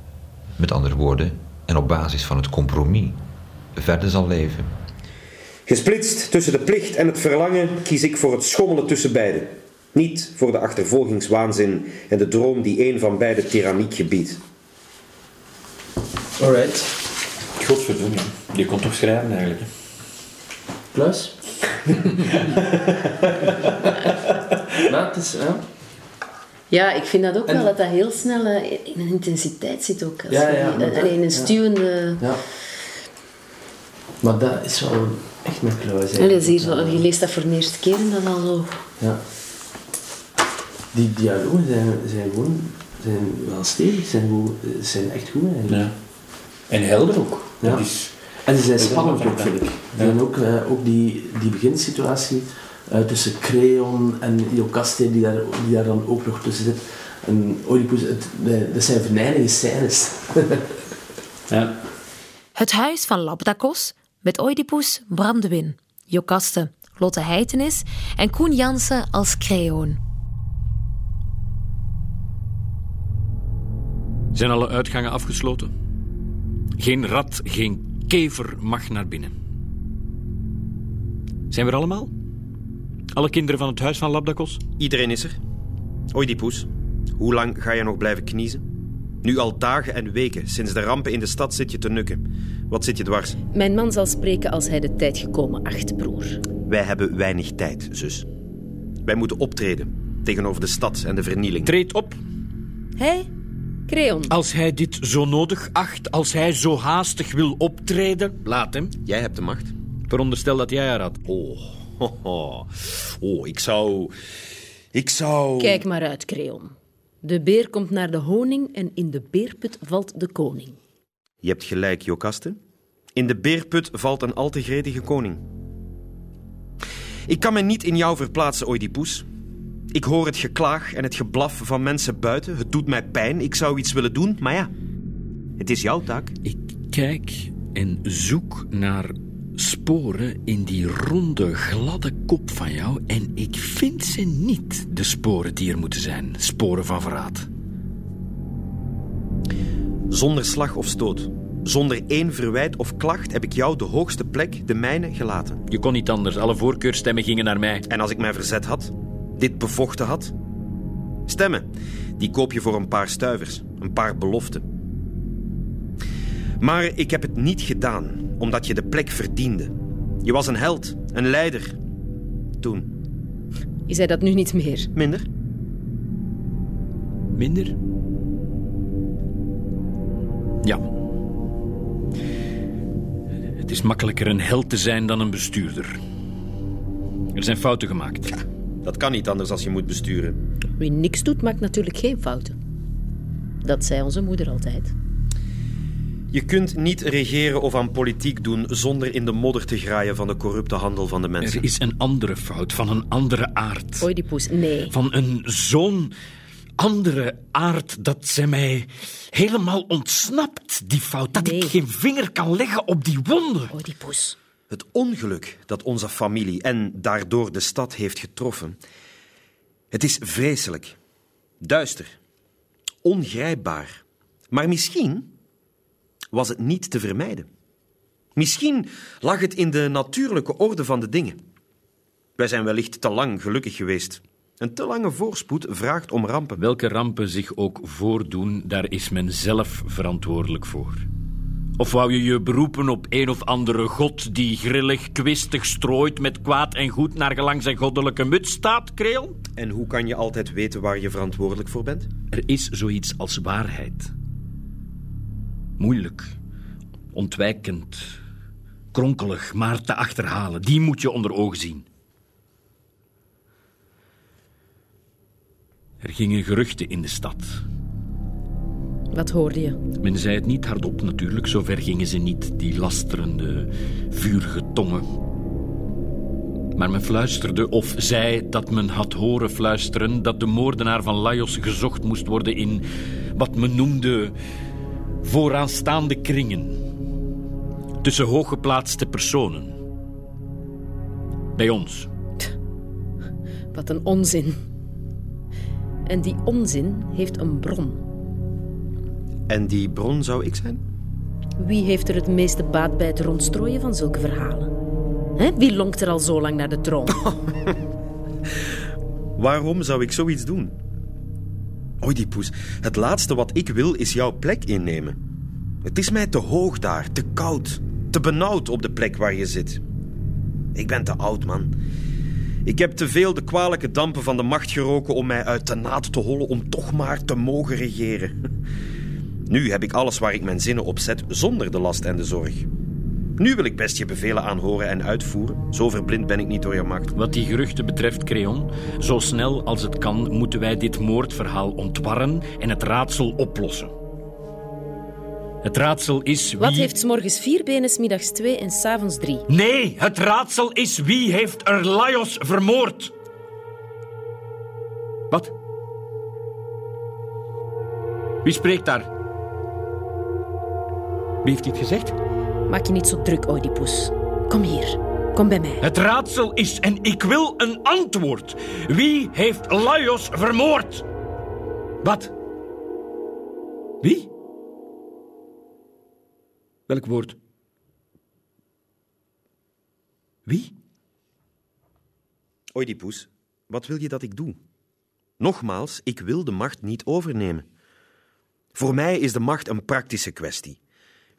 Met andere woorden, en op basis van het compromis verder zal leven. Gesplitst tussen de plicht en het verlangen kies ik voor het schommelen tussen beiden. Niet voor de achtervolgingswaanzin en de droom die een van beide tyranniek gebiedt. Alright. Godverdomme, je kon toch schrijven eigenlijk. Plus? Het is, ja. Ja, ik vind dat ook wel, dat dat heel snel uh, in een intensiteit zit ook. Als ja, ja, je, alleen een stuwende... Ja. Maar dat is wel echt met kluis. Ja, dat is hier, je leest dat voor de eerste keer en dat al zo... Ja. Die dialogen zijn, zijn gewoon zijn wel stevig, zijn, zijn echt goed eigenlijk. Ja. En helder ook. Ja. Dat is, en ze zijn spannend ook, vind ik. En ook, uh, ook die, die beginsituatie uh, tussen Creon en Jocaste, die daar, die daar dan ook nog tussen zit. En Oedipus, het, dat zijn venijnige scènes. ja. Het huis van Labdakos met Oedipus Brandewin, Jocaste, Lotte Heitenis en Koen Jansen als Creon. Zijn alle uitgangen afgesloten? Geen rat, geen kever mag naar binnen. Zijn we er allemaal? Alle kinderen van het huis van Labdakos? Iedereen is er. Oedipus, hoe lang ga je nog blijven kniezen? Nu al dagen en weken, sinds de rampen in de stad zit je te nukken. Wat zit je dwars? Mijn man zal spreken als hij de tijd gekomen acht, broer. Wij hebben weinig tijd, zus. Wij moeten optreden tegenover de stad en de vernieling. Treed op. Hé, Creon. Als hij dit zo nodig acht, als hij zo haastig wil optreden, laat hem. Jij hebt de macht. Veronderstel dat jij haar had. Oh, oh, oh ik zou... Ik zou... Kijk maar uit, Creon. De beer komt naar de honing en in de beerput valt de koning. Je hebt gelijk, Jokaste. In de beerput valt een al te gretige koning. Ik kan me niet in jou verplaatsen, Oedipus. Ik hoor het geklaag en het geblaf van mensen buiten. Het doet mij pijn. Ik zou iets willen doen, maar ja, het is jouw taak. Ik kijk en zoek naar sporen in die ronde, gladde kop van jou en ik vind ze niet, de sporen die er moeten zijn. Sporen van verraad. Zonder slag of stoot. Zonder één verwijt of klacht heb ik jou de hoogste plek, de mijne, gelaten. Je kon niet anders. Alle voorkeurstemmen gingen naar mij. En als ik mij verzet had? Dit bevochten had? Stemmen, die koop je voor een paar stuivers, een paar beloften. Maar ik heb het niet gedaan, omdat je de plek verdiende. Je was een held, een leider. Toen. Is hij dat nu niet meer? Minder. Minder? Ja. Het is makkelijker een held te zijn dan een bestuurder. Er zijn fouten gemaakt. Ja, dat kan niet anders als je moet besturen. Wie niks doet, maakt natuurlijk geen fouten. Dat zei onze moeder altijd. Je kunt niet regeren of aan politiek doen zonder in de modder te graaien van de corrupte handel van de mensen. Er is een andere fout, van een andere aard. Oedipus, nee. Van een zo'n andere aard dat ze mij helemaal ontsnapt, die fout. Dat ik geen vinger kan leggen op die wonde. Oedipus. Het ongeluk dat onze familie en daardoor de stad heeft getroffen. Het is vreselijk, duister, ongrijpbaar. Maar misschien was het niet te vermijden. Misschien lag het in de natuurlijke orde van de dingen. Wij zijn wellicht te lang gelukkig geweest. Een te lange voorspoed vraagt om rampen. Welke rampen zich ook voordoen, daar is men zelf verantwoordelijk voor. Of wou je je beroepen op een of andere god die grillig, kwistig strooit met kwaad en goed naar gelang zijn goddelijke muts staat, Kreel? En hoe kan je altijd weten waar je verantwoordelijk voor bent? Er is zoiets als waarheid. Moeilijk, Ontwijkend, kronkelig, maar te achterhalen. Die moet je onder ogen zien. Er gingen geruchten in de stad. Wat hoorde je? Men zei het niet hardop natuurlijk, zover gingen ze niet, die lasterende, vurige tongen. Maar men fluisterde, of zei dat men had horen fluisteren, dat de moordenaar van Lajos gezocht moest worden in wat men noemde vooraanstaande kringen. Tussen hooggeplaatste personen. Bij ons. Wat een onzin. En die onzin heeft een bron. En die bron zou ik zijn? Wie heeft er het meeste baat bij het rondstrooien van zulke verhalen? Hè? Wie lonkt er al zo lang naar de troon? Waarom zou ik zoiets doen? Oedipus, het laatste wat ik wil is jouw plek innemen. Het is mij te hoog daar, te koud, te benauwd op de plek waar je zit. Ik ben te oud, man. Ik heb te veel de kwalijke dampen van de macht geroken om mij uit de naad te hollen om toch maar te mogen regeren. Nu heb ik alles waar ik mijn zinnen op zet zonder de last en de zorg. Nu wil ik best je bevelen aanhoren en uitvoeren. Zo verblind ben ik niet door je macht. Wat die geruchten betreft, Creon, zo snel als het kan moeten wij dit moordverhaal ontwarren en het raadsel oplossen. Het raadsel is wie... Wat heeft 's morgens vier benen, 's middags twee en 's avonds drie? Nee, het raadsel is wie heeft er Laios vermoord? Wat? Wie spreekt daar? Wie heeft dit gezegd? Maak je niet zo druk, Oedipus. Kom hier. Kom bij mij. Het raadsel is, en ik wil een antwoord. Wie heeft Laios vermoord? Wat? Wie? Welk woord? Wie? Oedipus, wat wil je dat ik doe? Nogmaals, ik wil de macht niet overnemen. Voor mij is de macht een praktische kwestie.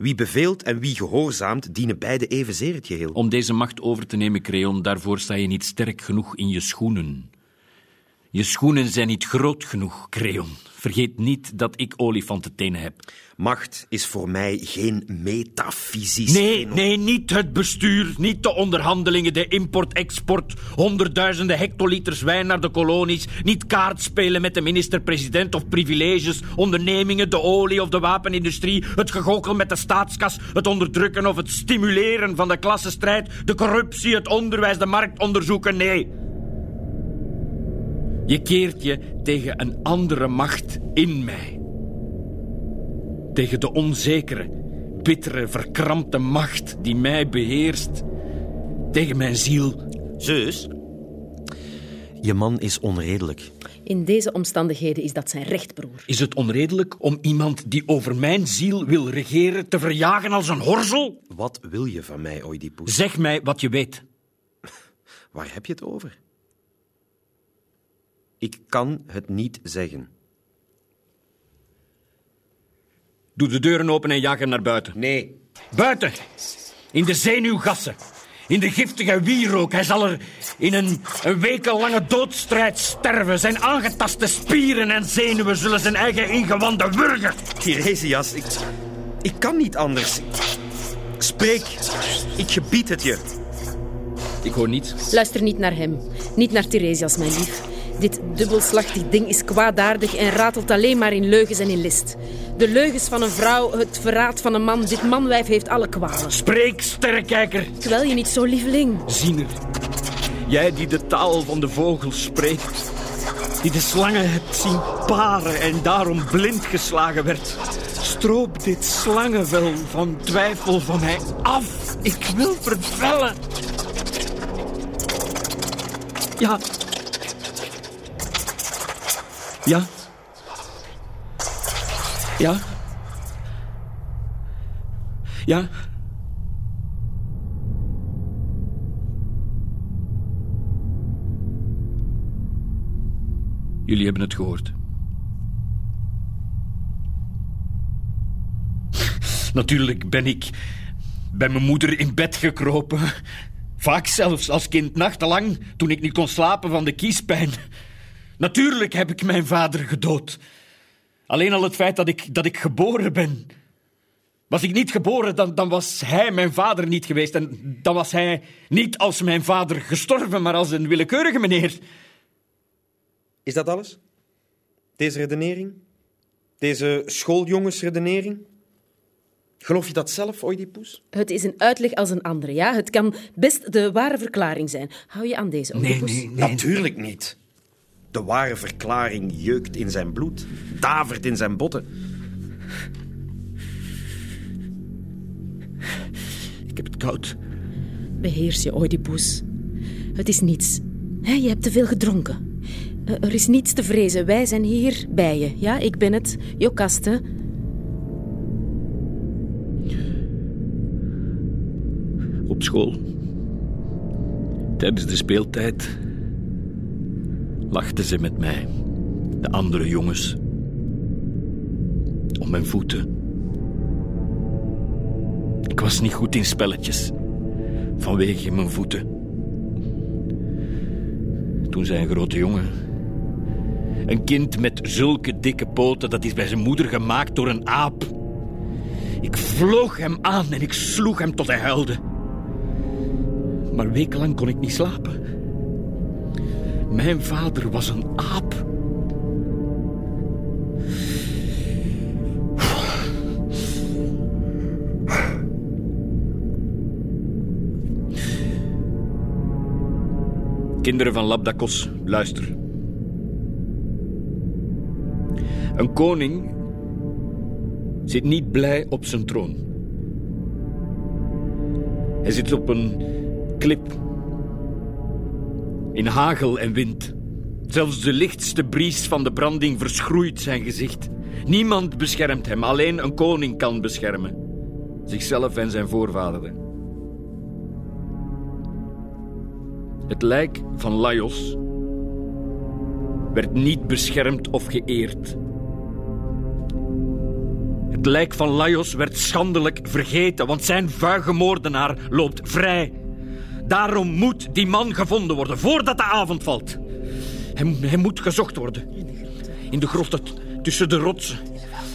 Wie beveelt en wie gehoorzaamt, dienen beide evenzeer het geheel. Om deze macht over te nemen, Creon, daarvoor sta je niet sterk genoeg in je schoenen. Je schoenen zijn niet groot genoeg, Creon. Vergeet niet dat ik olifantentenen heb. Macht is voor mij geen metafysisch Nee, nee, niet het bestuur, niet de onderhandelingen, de import-export, honderdduizenden hectoliters wijn naar de kolonies, niet kaartspelen met de minister-president of privileges, ondernemingen, de olie of de wapenindustrie, het gegokkel met de staatskas, het onderdrukken of het stimuleren van de klassenstrijd, de corruptie, het onderwijs, de markt onderzoeken, nee. Je keert je tegen een andere macht in mij. Tegen de onzekere, bittere, verkrampte macht die mij beheerst. Tegen mijn ziel. Zus, je man is onredelijk. In deze omstandigheden is dat zijn recht, broer. Is het onredelijk om iemand die over mijn ziel wil regeren te verjagen als een horzel? Wat wil je van mij, Oedipus? Zeg mij wat je weet. Waar heb je het over? Ik kan het niet zeggen. Doe de deuren open en jaag hem naar buiten. Nee. Buiten! In de zenuwgassen. In de giftige wierook. Hij zal er in een, een wekenlange doodstrijd sterven. Zijn aangetaste spieren en zenuwen zullen zijn eigen ingewanden wurgen. Tiresias, ik, ik kan niet anders. Spreek, ik gebied het je. Ik hoor niets. Luister niet naar hem. Niet naar Theresias, mijn lief. Dit dubbelslachtig ding is kwaadaardig en ratelt alleen maar in leugens en in list. De leugens van een vrouw, het verraad van een man. Dit manwijf heeft alle kwalen. Spreek, sterrenkijker. Kwel je niet zo, lieveling. Ziener, jij die de taal van de vogels spreekt, die de slangen hebt zien paren en daarom blind geslagen werd, stroop dit slangenvel van twijfel van mij af. Ik wil vervellen. Ja. Ja. Ja. Ja. Jullie hebben het gehoord. Natuurlijk ben ik bij mijn moeder in bed gekropen. Vaak zelfs als kind nachtenlang, toen ik niet kon slapen van de kiespijn. Natuurlijk heb ik mijn vader gedood. Alleen al het feit dat ik, dat ik geboren ben. Was ik niet geboren, dan, dan was hij mijn vader niet geweest. En dan was hij niet als mijn vader gestorven, maar als een willekeurige meneer. Is dat alles? Deze redenering? Deze schooljongensredenering? Geloof je dat zelf, Oedipus? Het is een uitleg als een andere, ja. Het kan best de ware verklaring zijn. Hou je aan deze, Oedipus? Natuurlijk niet. De ware verklaring jeukt in zijn bloed, davert in zijn botten. Ik heb het koud. Beheers je, Oedipus. Het is niets. Hè, je hebt te veel gedronken. Eh, Er is niets te vrezen. Wij zijn hier bij je. Ja, ik ben het. Jokaste. Op school. Tijdens de speeltijd lachten ze met mij, de andere jongens, om mijn voeten. Ik was niet goed in spelletjes, vanwege mijn voeten. Toen zei een grote jongen, een kind met zulke dikke poten, dat is bij zijn moeder gemaakt door een aap. Ik vloog hem aan en ik sloeg hem tot hij huilde. Maar wekenlang kon ik niet slapen. Mijn vader was een aap. Kinderen van Labdakos, luister. Een koning zit niet blij op zijn troon. Hij zit op een klip. In hagel en wind. Zelfs de lichtste bries van de branding verschroeit zijn gezicht. Niemand beschermt hem, alleen een koning kan beschermen. Zichzelf en zijn voorvaderen. Het lijk van Laios werd niet beschermd of geëerd. Het lijk van Laios werd schandelijk vergeten, want zijn vuige moordenaar loopt vrij. Daarom moet die man gevonden worden, voordat de avond valt. Hij, hij moet gezocht worden. In de grotten, tussen de rotsen,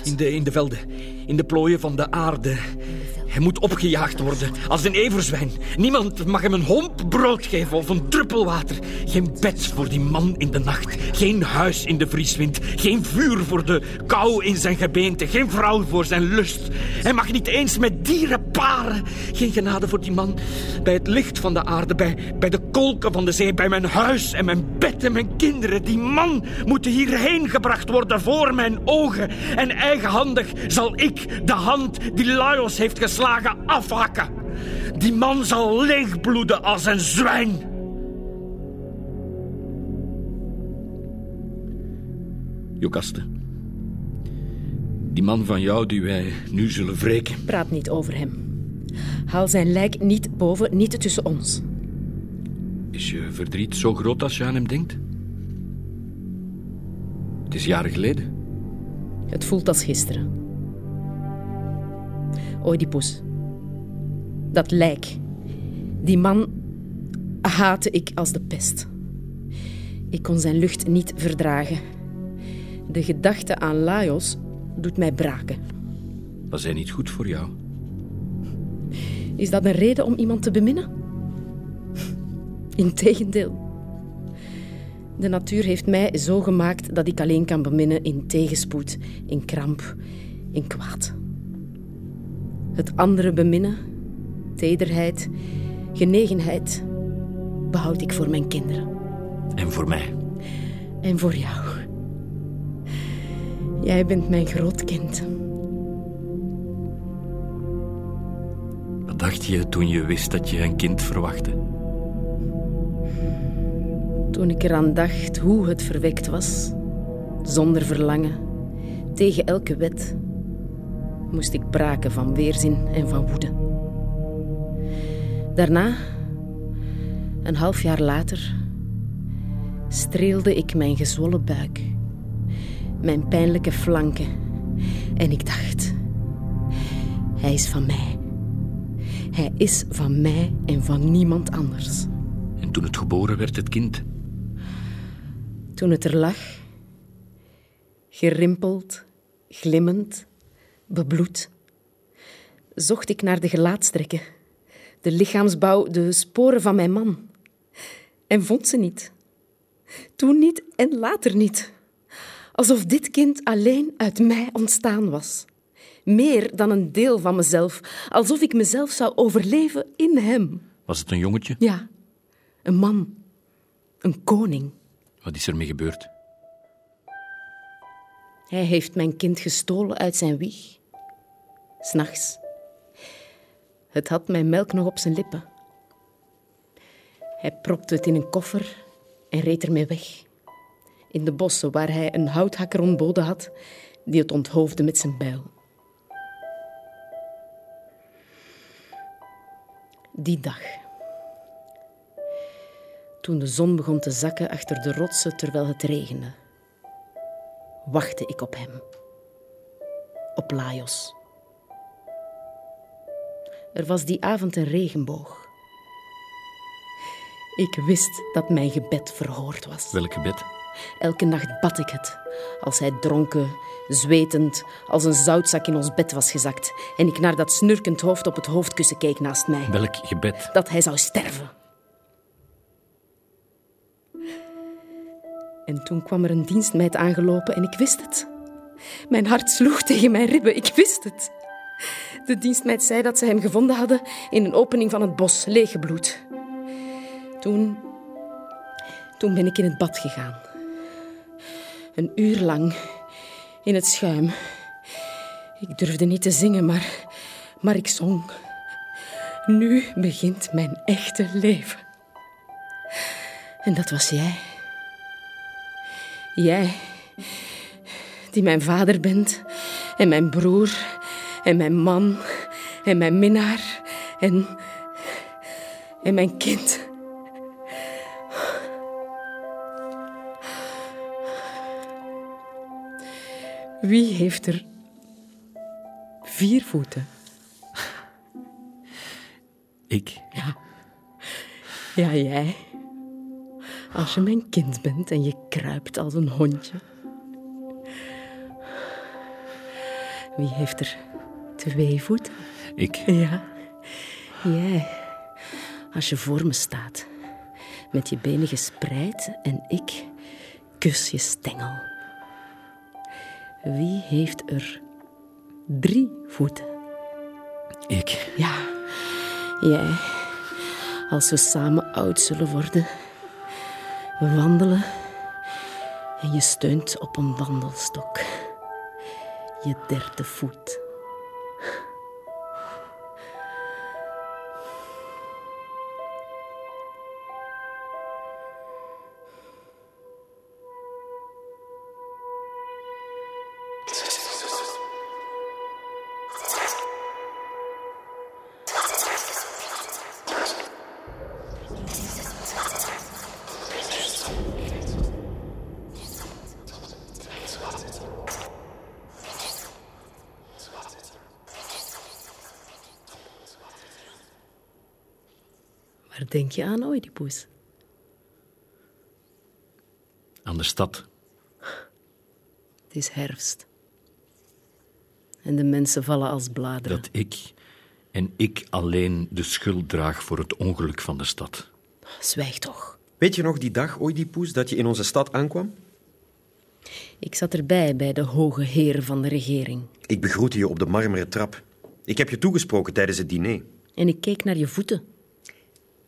in de, in de velden, in de plooien van de aarde. Hij moet opgejaagd worden als een everzwijn. Niemand mag hem een homp brood geven of een druppel water. Geen bed voor die man in de nacht. Geen huis in de vrieswind. Geen vuur voor de kou in zijn gebeente. Geen vrouw voor zijn lust. Hij mag niet eens met dieren paren. Geen genade voor die man. Bij het licht van de aarde, bij, bij de kolken van de zee, bij mijn huis en mijn bed en mijn kinderen. Die man moet hierheen gebracht worden voor mijn ogen. En eigenhandig zal ik de hand die Laios heeft geslagen afhakken. Die man zal leegbloeden als een zwijn. Jokaste. Die man van jou die wij nu zullen wreken. Praat niet over hem. Haal zijn lijk niet boven, niet tussen ons. Is je verdriet zo groot als je aan hem denkt? Het is jaren geleden. Het voelt als gisteren. Oedipus. Dat lijk. Die man haatte ik als de pest. Ik kon zijn lucht niet verdragen. De gedachte aan Laios doet mij braken. Was hij niet goed voor jou? Is dat een reden om iemand te beminnen? Integendeel. De natuur heeft mij zo gemaakt dat ik alleen kan beminnen in tegenspoed, in kramp, in kwaad. Het andere beminnen, tederheid, genegenheid, behoud ik voor mijn kinderen. En voor mij. En voor jou. Jij bent mijn grootkind. Wat dacht je toen je wist dat je een kind verwachtte? Toen ik eraan dacht hoe het verwekt was, zonder verlangen, tegen elke wet, moest ik braken van weerzin en van woede. Daarna, een half jaar later, streelde ik mijn gezwollen buik, mijn pijnlijke flanken en ik dacht: Hij is van mij. Hij is van mij en van niemand anders. En toen het geboren werd, het kind? Toen het er lag, gerimpeld, glimmend, bebloed, zocht ik naar de gelaatstrekken, de lichaamsbouw, de sporen van mijn man. En vond ze niet. Toen niet en later niet. Alsof dit kind alleen uit mij ontstaan was. Meer dan een deel van mezelf, alsof ik mezelf zou overleven in hem. Was het een jongetje? Ja, een man, een koning. Wat is ermee gebeurd? Hij heeft mijn kind gestolen uit zijn wieg. S'nachts. Het had mijn melk nog op zijn lippen. Hij propte het in een koffer en reed ermee weg. In de bossen waar hij een houthakker ontboden had, die het onthoofde met zijn bijl. Die dag. Toen de zon begon te zakken achter de rotsen terwijl het regende, wachtte ik op hem. Op Laios. Er was die avond een regenboog. Ik wist dat mijn gebed verhoord was. Welk gebed? Elke nacht bad ik het. Als hij dronken, zwetend, als een zoutzak in ons bed was gezakt en ik naar dat snurkend hoofd op het hoofdkussen keek naast mij. Welk gebed? Dat hij zou sterven. En toen kwam er een dienstmeid aangelopen en ik wist het. Mijn hart sloeg tegen mijn ribben, ik wist het. De dienstmeid zei dat ze hem gevonden hadden in een opening van het bos, leeggebloed. Toen... Toen ben ik in het bad gegaan. Een uur lang in het schuim. Ik durfde niet te zingen, maar, maar ik zong. Nu begint mijn echte leven. En dat was jij. Jij, die mijn vader bent, en mijn broer, en mijn man, en mijn minnaar, en, en mijn kind. Wie heeft er vier voeten? Ik? Ja. Ja, jij. Als je mijn kind bent en je kruipt als een hondje. Wie heeft er twee voeten? Ik. Ja. Jij. Als je voor me staat, met je benen gespreid en ik kus je stengel. Wie heeft er drie voeten? Ik. Ja, jij. Als we samen oud zullen worden. We wandelen en je steunt op een wandelstok. Je derde voet. Waar denk je aan, Oedipus? Aan de stad. Het is herfst. En de mensen vallen als bladeren. Dat ik en ik alleen de schuld draag voor het ongeluk van de stad. Zwijg toch. Weet je nog die dag, Oedipus, dat je in onze stad aankwam? Ik zat erbij bij de hoge heren van de regering. Ik begroette je op de marmeren trap. Ik heb je toegesproken tijdens het diner. En ik keek naar je voeten.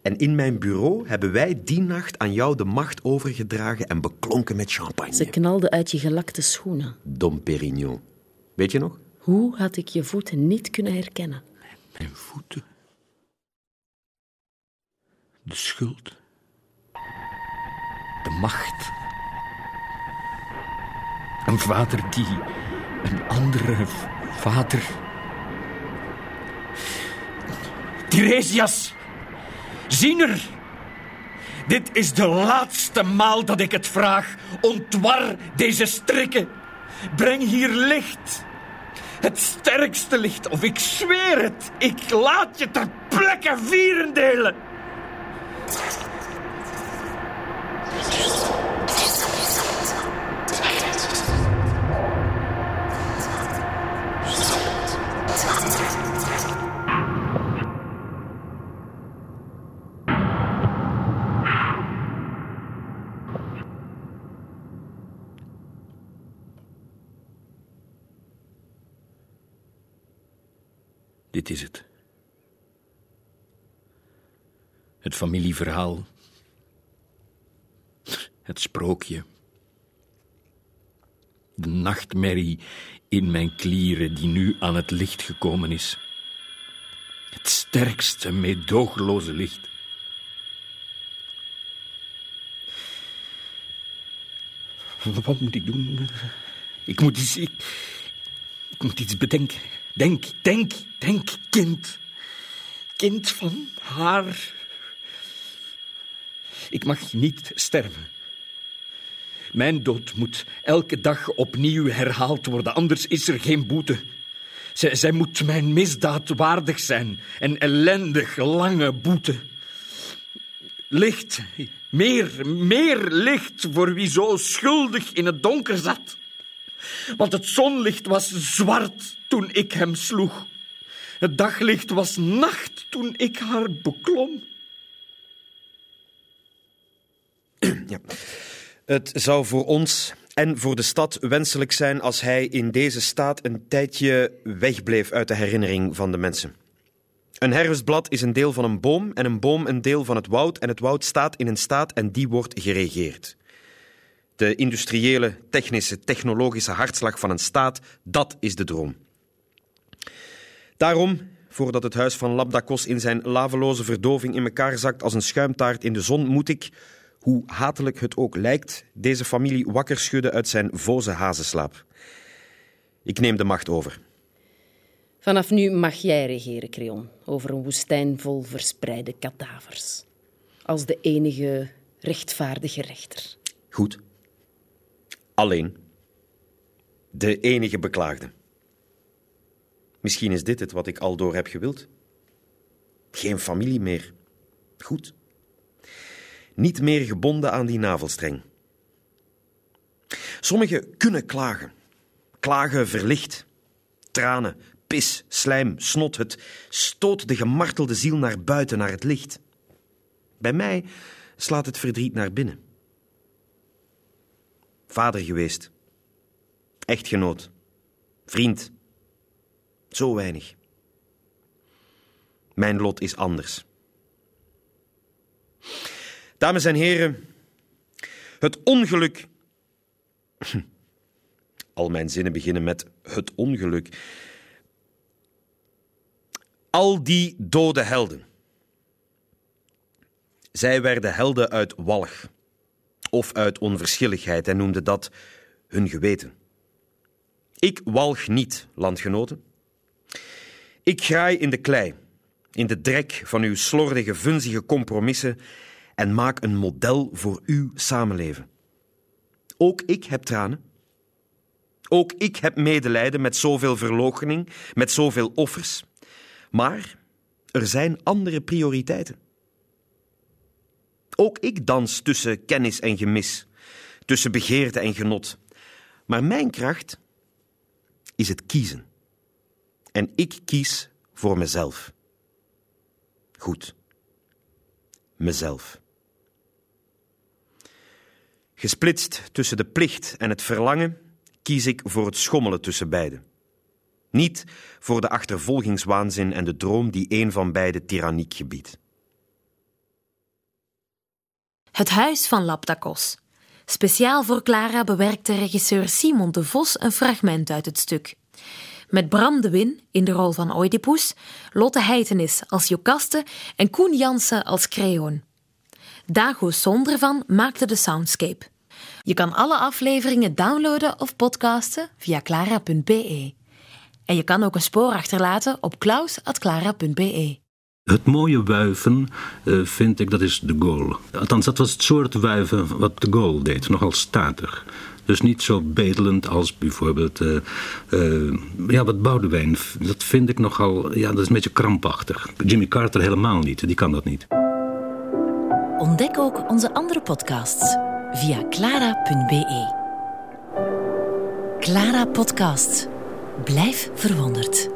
En in mijn bureau hebben wij die nacht aan jou de macht overgedragen en beklonken met champagne. Ze knalden uit je gelakte schoenen. Dom Perignon. Weet je nog? Hoe had ik je voeten niet kunnen herkennen? Mijn voeten. De schuld. De macht. Een vader die een andere vader. Tiresias! Ziener! Dit is de laatste maal dat ik het vraag. Ontwar deze strikken. Breng hier licht. Het sterkste licht, of ik zweer het. Ik laat je ter plekke vieren Dit is het. Het familieverhaal. Het sprookje. De nachtmerrie in mijn klieren die nu aan het licht gekomen is. Het sterkste, meedogenloze licht. Wat moet ik doen? Ik moet iets... Ik moet iets bedenken. Denk, denk, denk, kind. Kind van haar. Ik mag niet sterven. Mijn dood moet elke dag opnieuw herhaald worden, anders is er geen boete. Zij, zij moet mijn misdaad waardig zijn. Een ellendig lange boete. Licht, meer, meer licht voor wie zo schuldig in het donker zat. Want het zonlicht was zwart toen ik hem sloeg. Het daglicht was nacht toen ik haar beklom. Ja. Het zou voor ons en voor de stad wenselijk zijn als hij in deze staat een tijdje wegbleef uit de herinnering van de mensen. Een herfstblad is een deel van een boom en een boom een deel van het woud en het woud staat in een staat en die wordt geregeerd. De industriële, technische, technologische hartslag van een staat, dat is de droom. Daarom, voordat het huis van Labdakos in zijn laveloze verdoving in elkaar zakt als een schuimtaart in de zon, moet ik, hoe hatelijk het ook lijkt, deze familie wakker schudden uit zijn voze hazenslaap. Ik neem de macht over. Vanaf nu mag jij regeren, Creon, over een woestijn vol verspreide kadavers. Als de enige rechtvaardige rechter. Goed. Alleen. De enige beklaagde. Misschien is dit het wat ik al door heb gewild. Geen familie meer. Goed. Niet meer gebonden aan die navelstreng. Sommigen kunnen klagen. Klagen verlicht. Tranen, pis, slijm, snot. Het stoot de gemartelde ziel naar buiten, naar het licht. Bij mij slaat het verdriet naar binnen. Vader geweest. Echtgenoot. Vriend. Zo weinig. Mijn lot is anders. Dames en heren, het ongeluk. Al mijn zinnen beginnen met het ongeluk. Al die dode helden. Zij werden helden uit walg of uit onverschilligheid en noemden dat hun geweten. Ik walg niet, landgenoten. Ik graai in de klei, in de drek van uw slordige, vunzige compromissen en maak een model voor uw samenleven. Ook ik heb tranen. Ook ik heb medelijden met zoveel verloochening, met zoveel offers. Maar er zijn andere prioriteiten. Ook ik dans tussen kennis en gemis, tussen begeerte en genot. Maar mijn kracht is het kiezen. En ik kies voor mezelf. Goed. Mezelf. Gesplitst tussen de plicht en het verlangen, kies ik voor het schommelen tussen beiden. Niet voor de achtervolgingswaanzin en de droom die een van beide tyranniek gebiedt. Het Huis van Laptakos. Speciaal voor Clara bewerkte regisseur Simon de Vos een fragment uit het stuk. Met Bram de Win in de rol van Oedipus, Lotte Heitenis als Jocaste en Koen Jansen als Creon. Dago Sondervan maakte de soundscape. Je kan alle afleveringen downloaden of podcasten via clara.be. En je kan ook een spoor achterlaten op klaus.clara.be. Het mooie wuiven uh, vind ik, dat is de goal. Althans, dat was het soort wuiven wat de goal deed, nogal statig. Dus niet zo bedelend als bijvoorbeeld, uh, uh, ja, wat Boudewijn, dat vind ik nogal, ja, dat is een beetje krampachtig. Jimmy Carter helemaal niet, die kan dat niet. Ontdek ook onze andere podcasts via clara.be. Clara Podcast. Blijf verwonderd.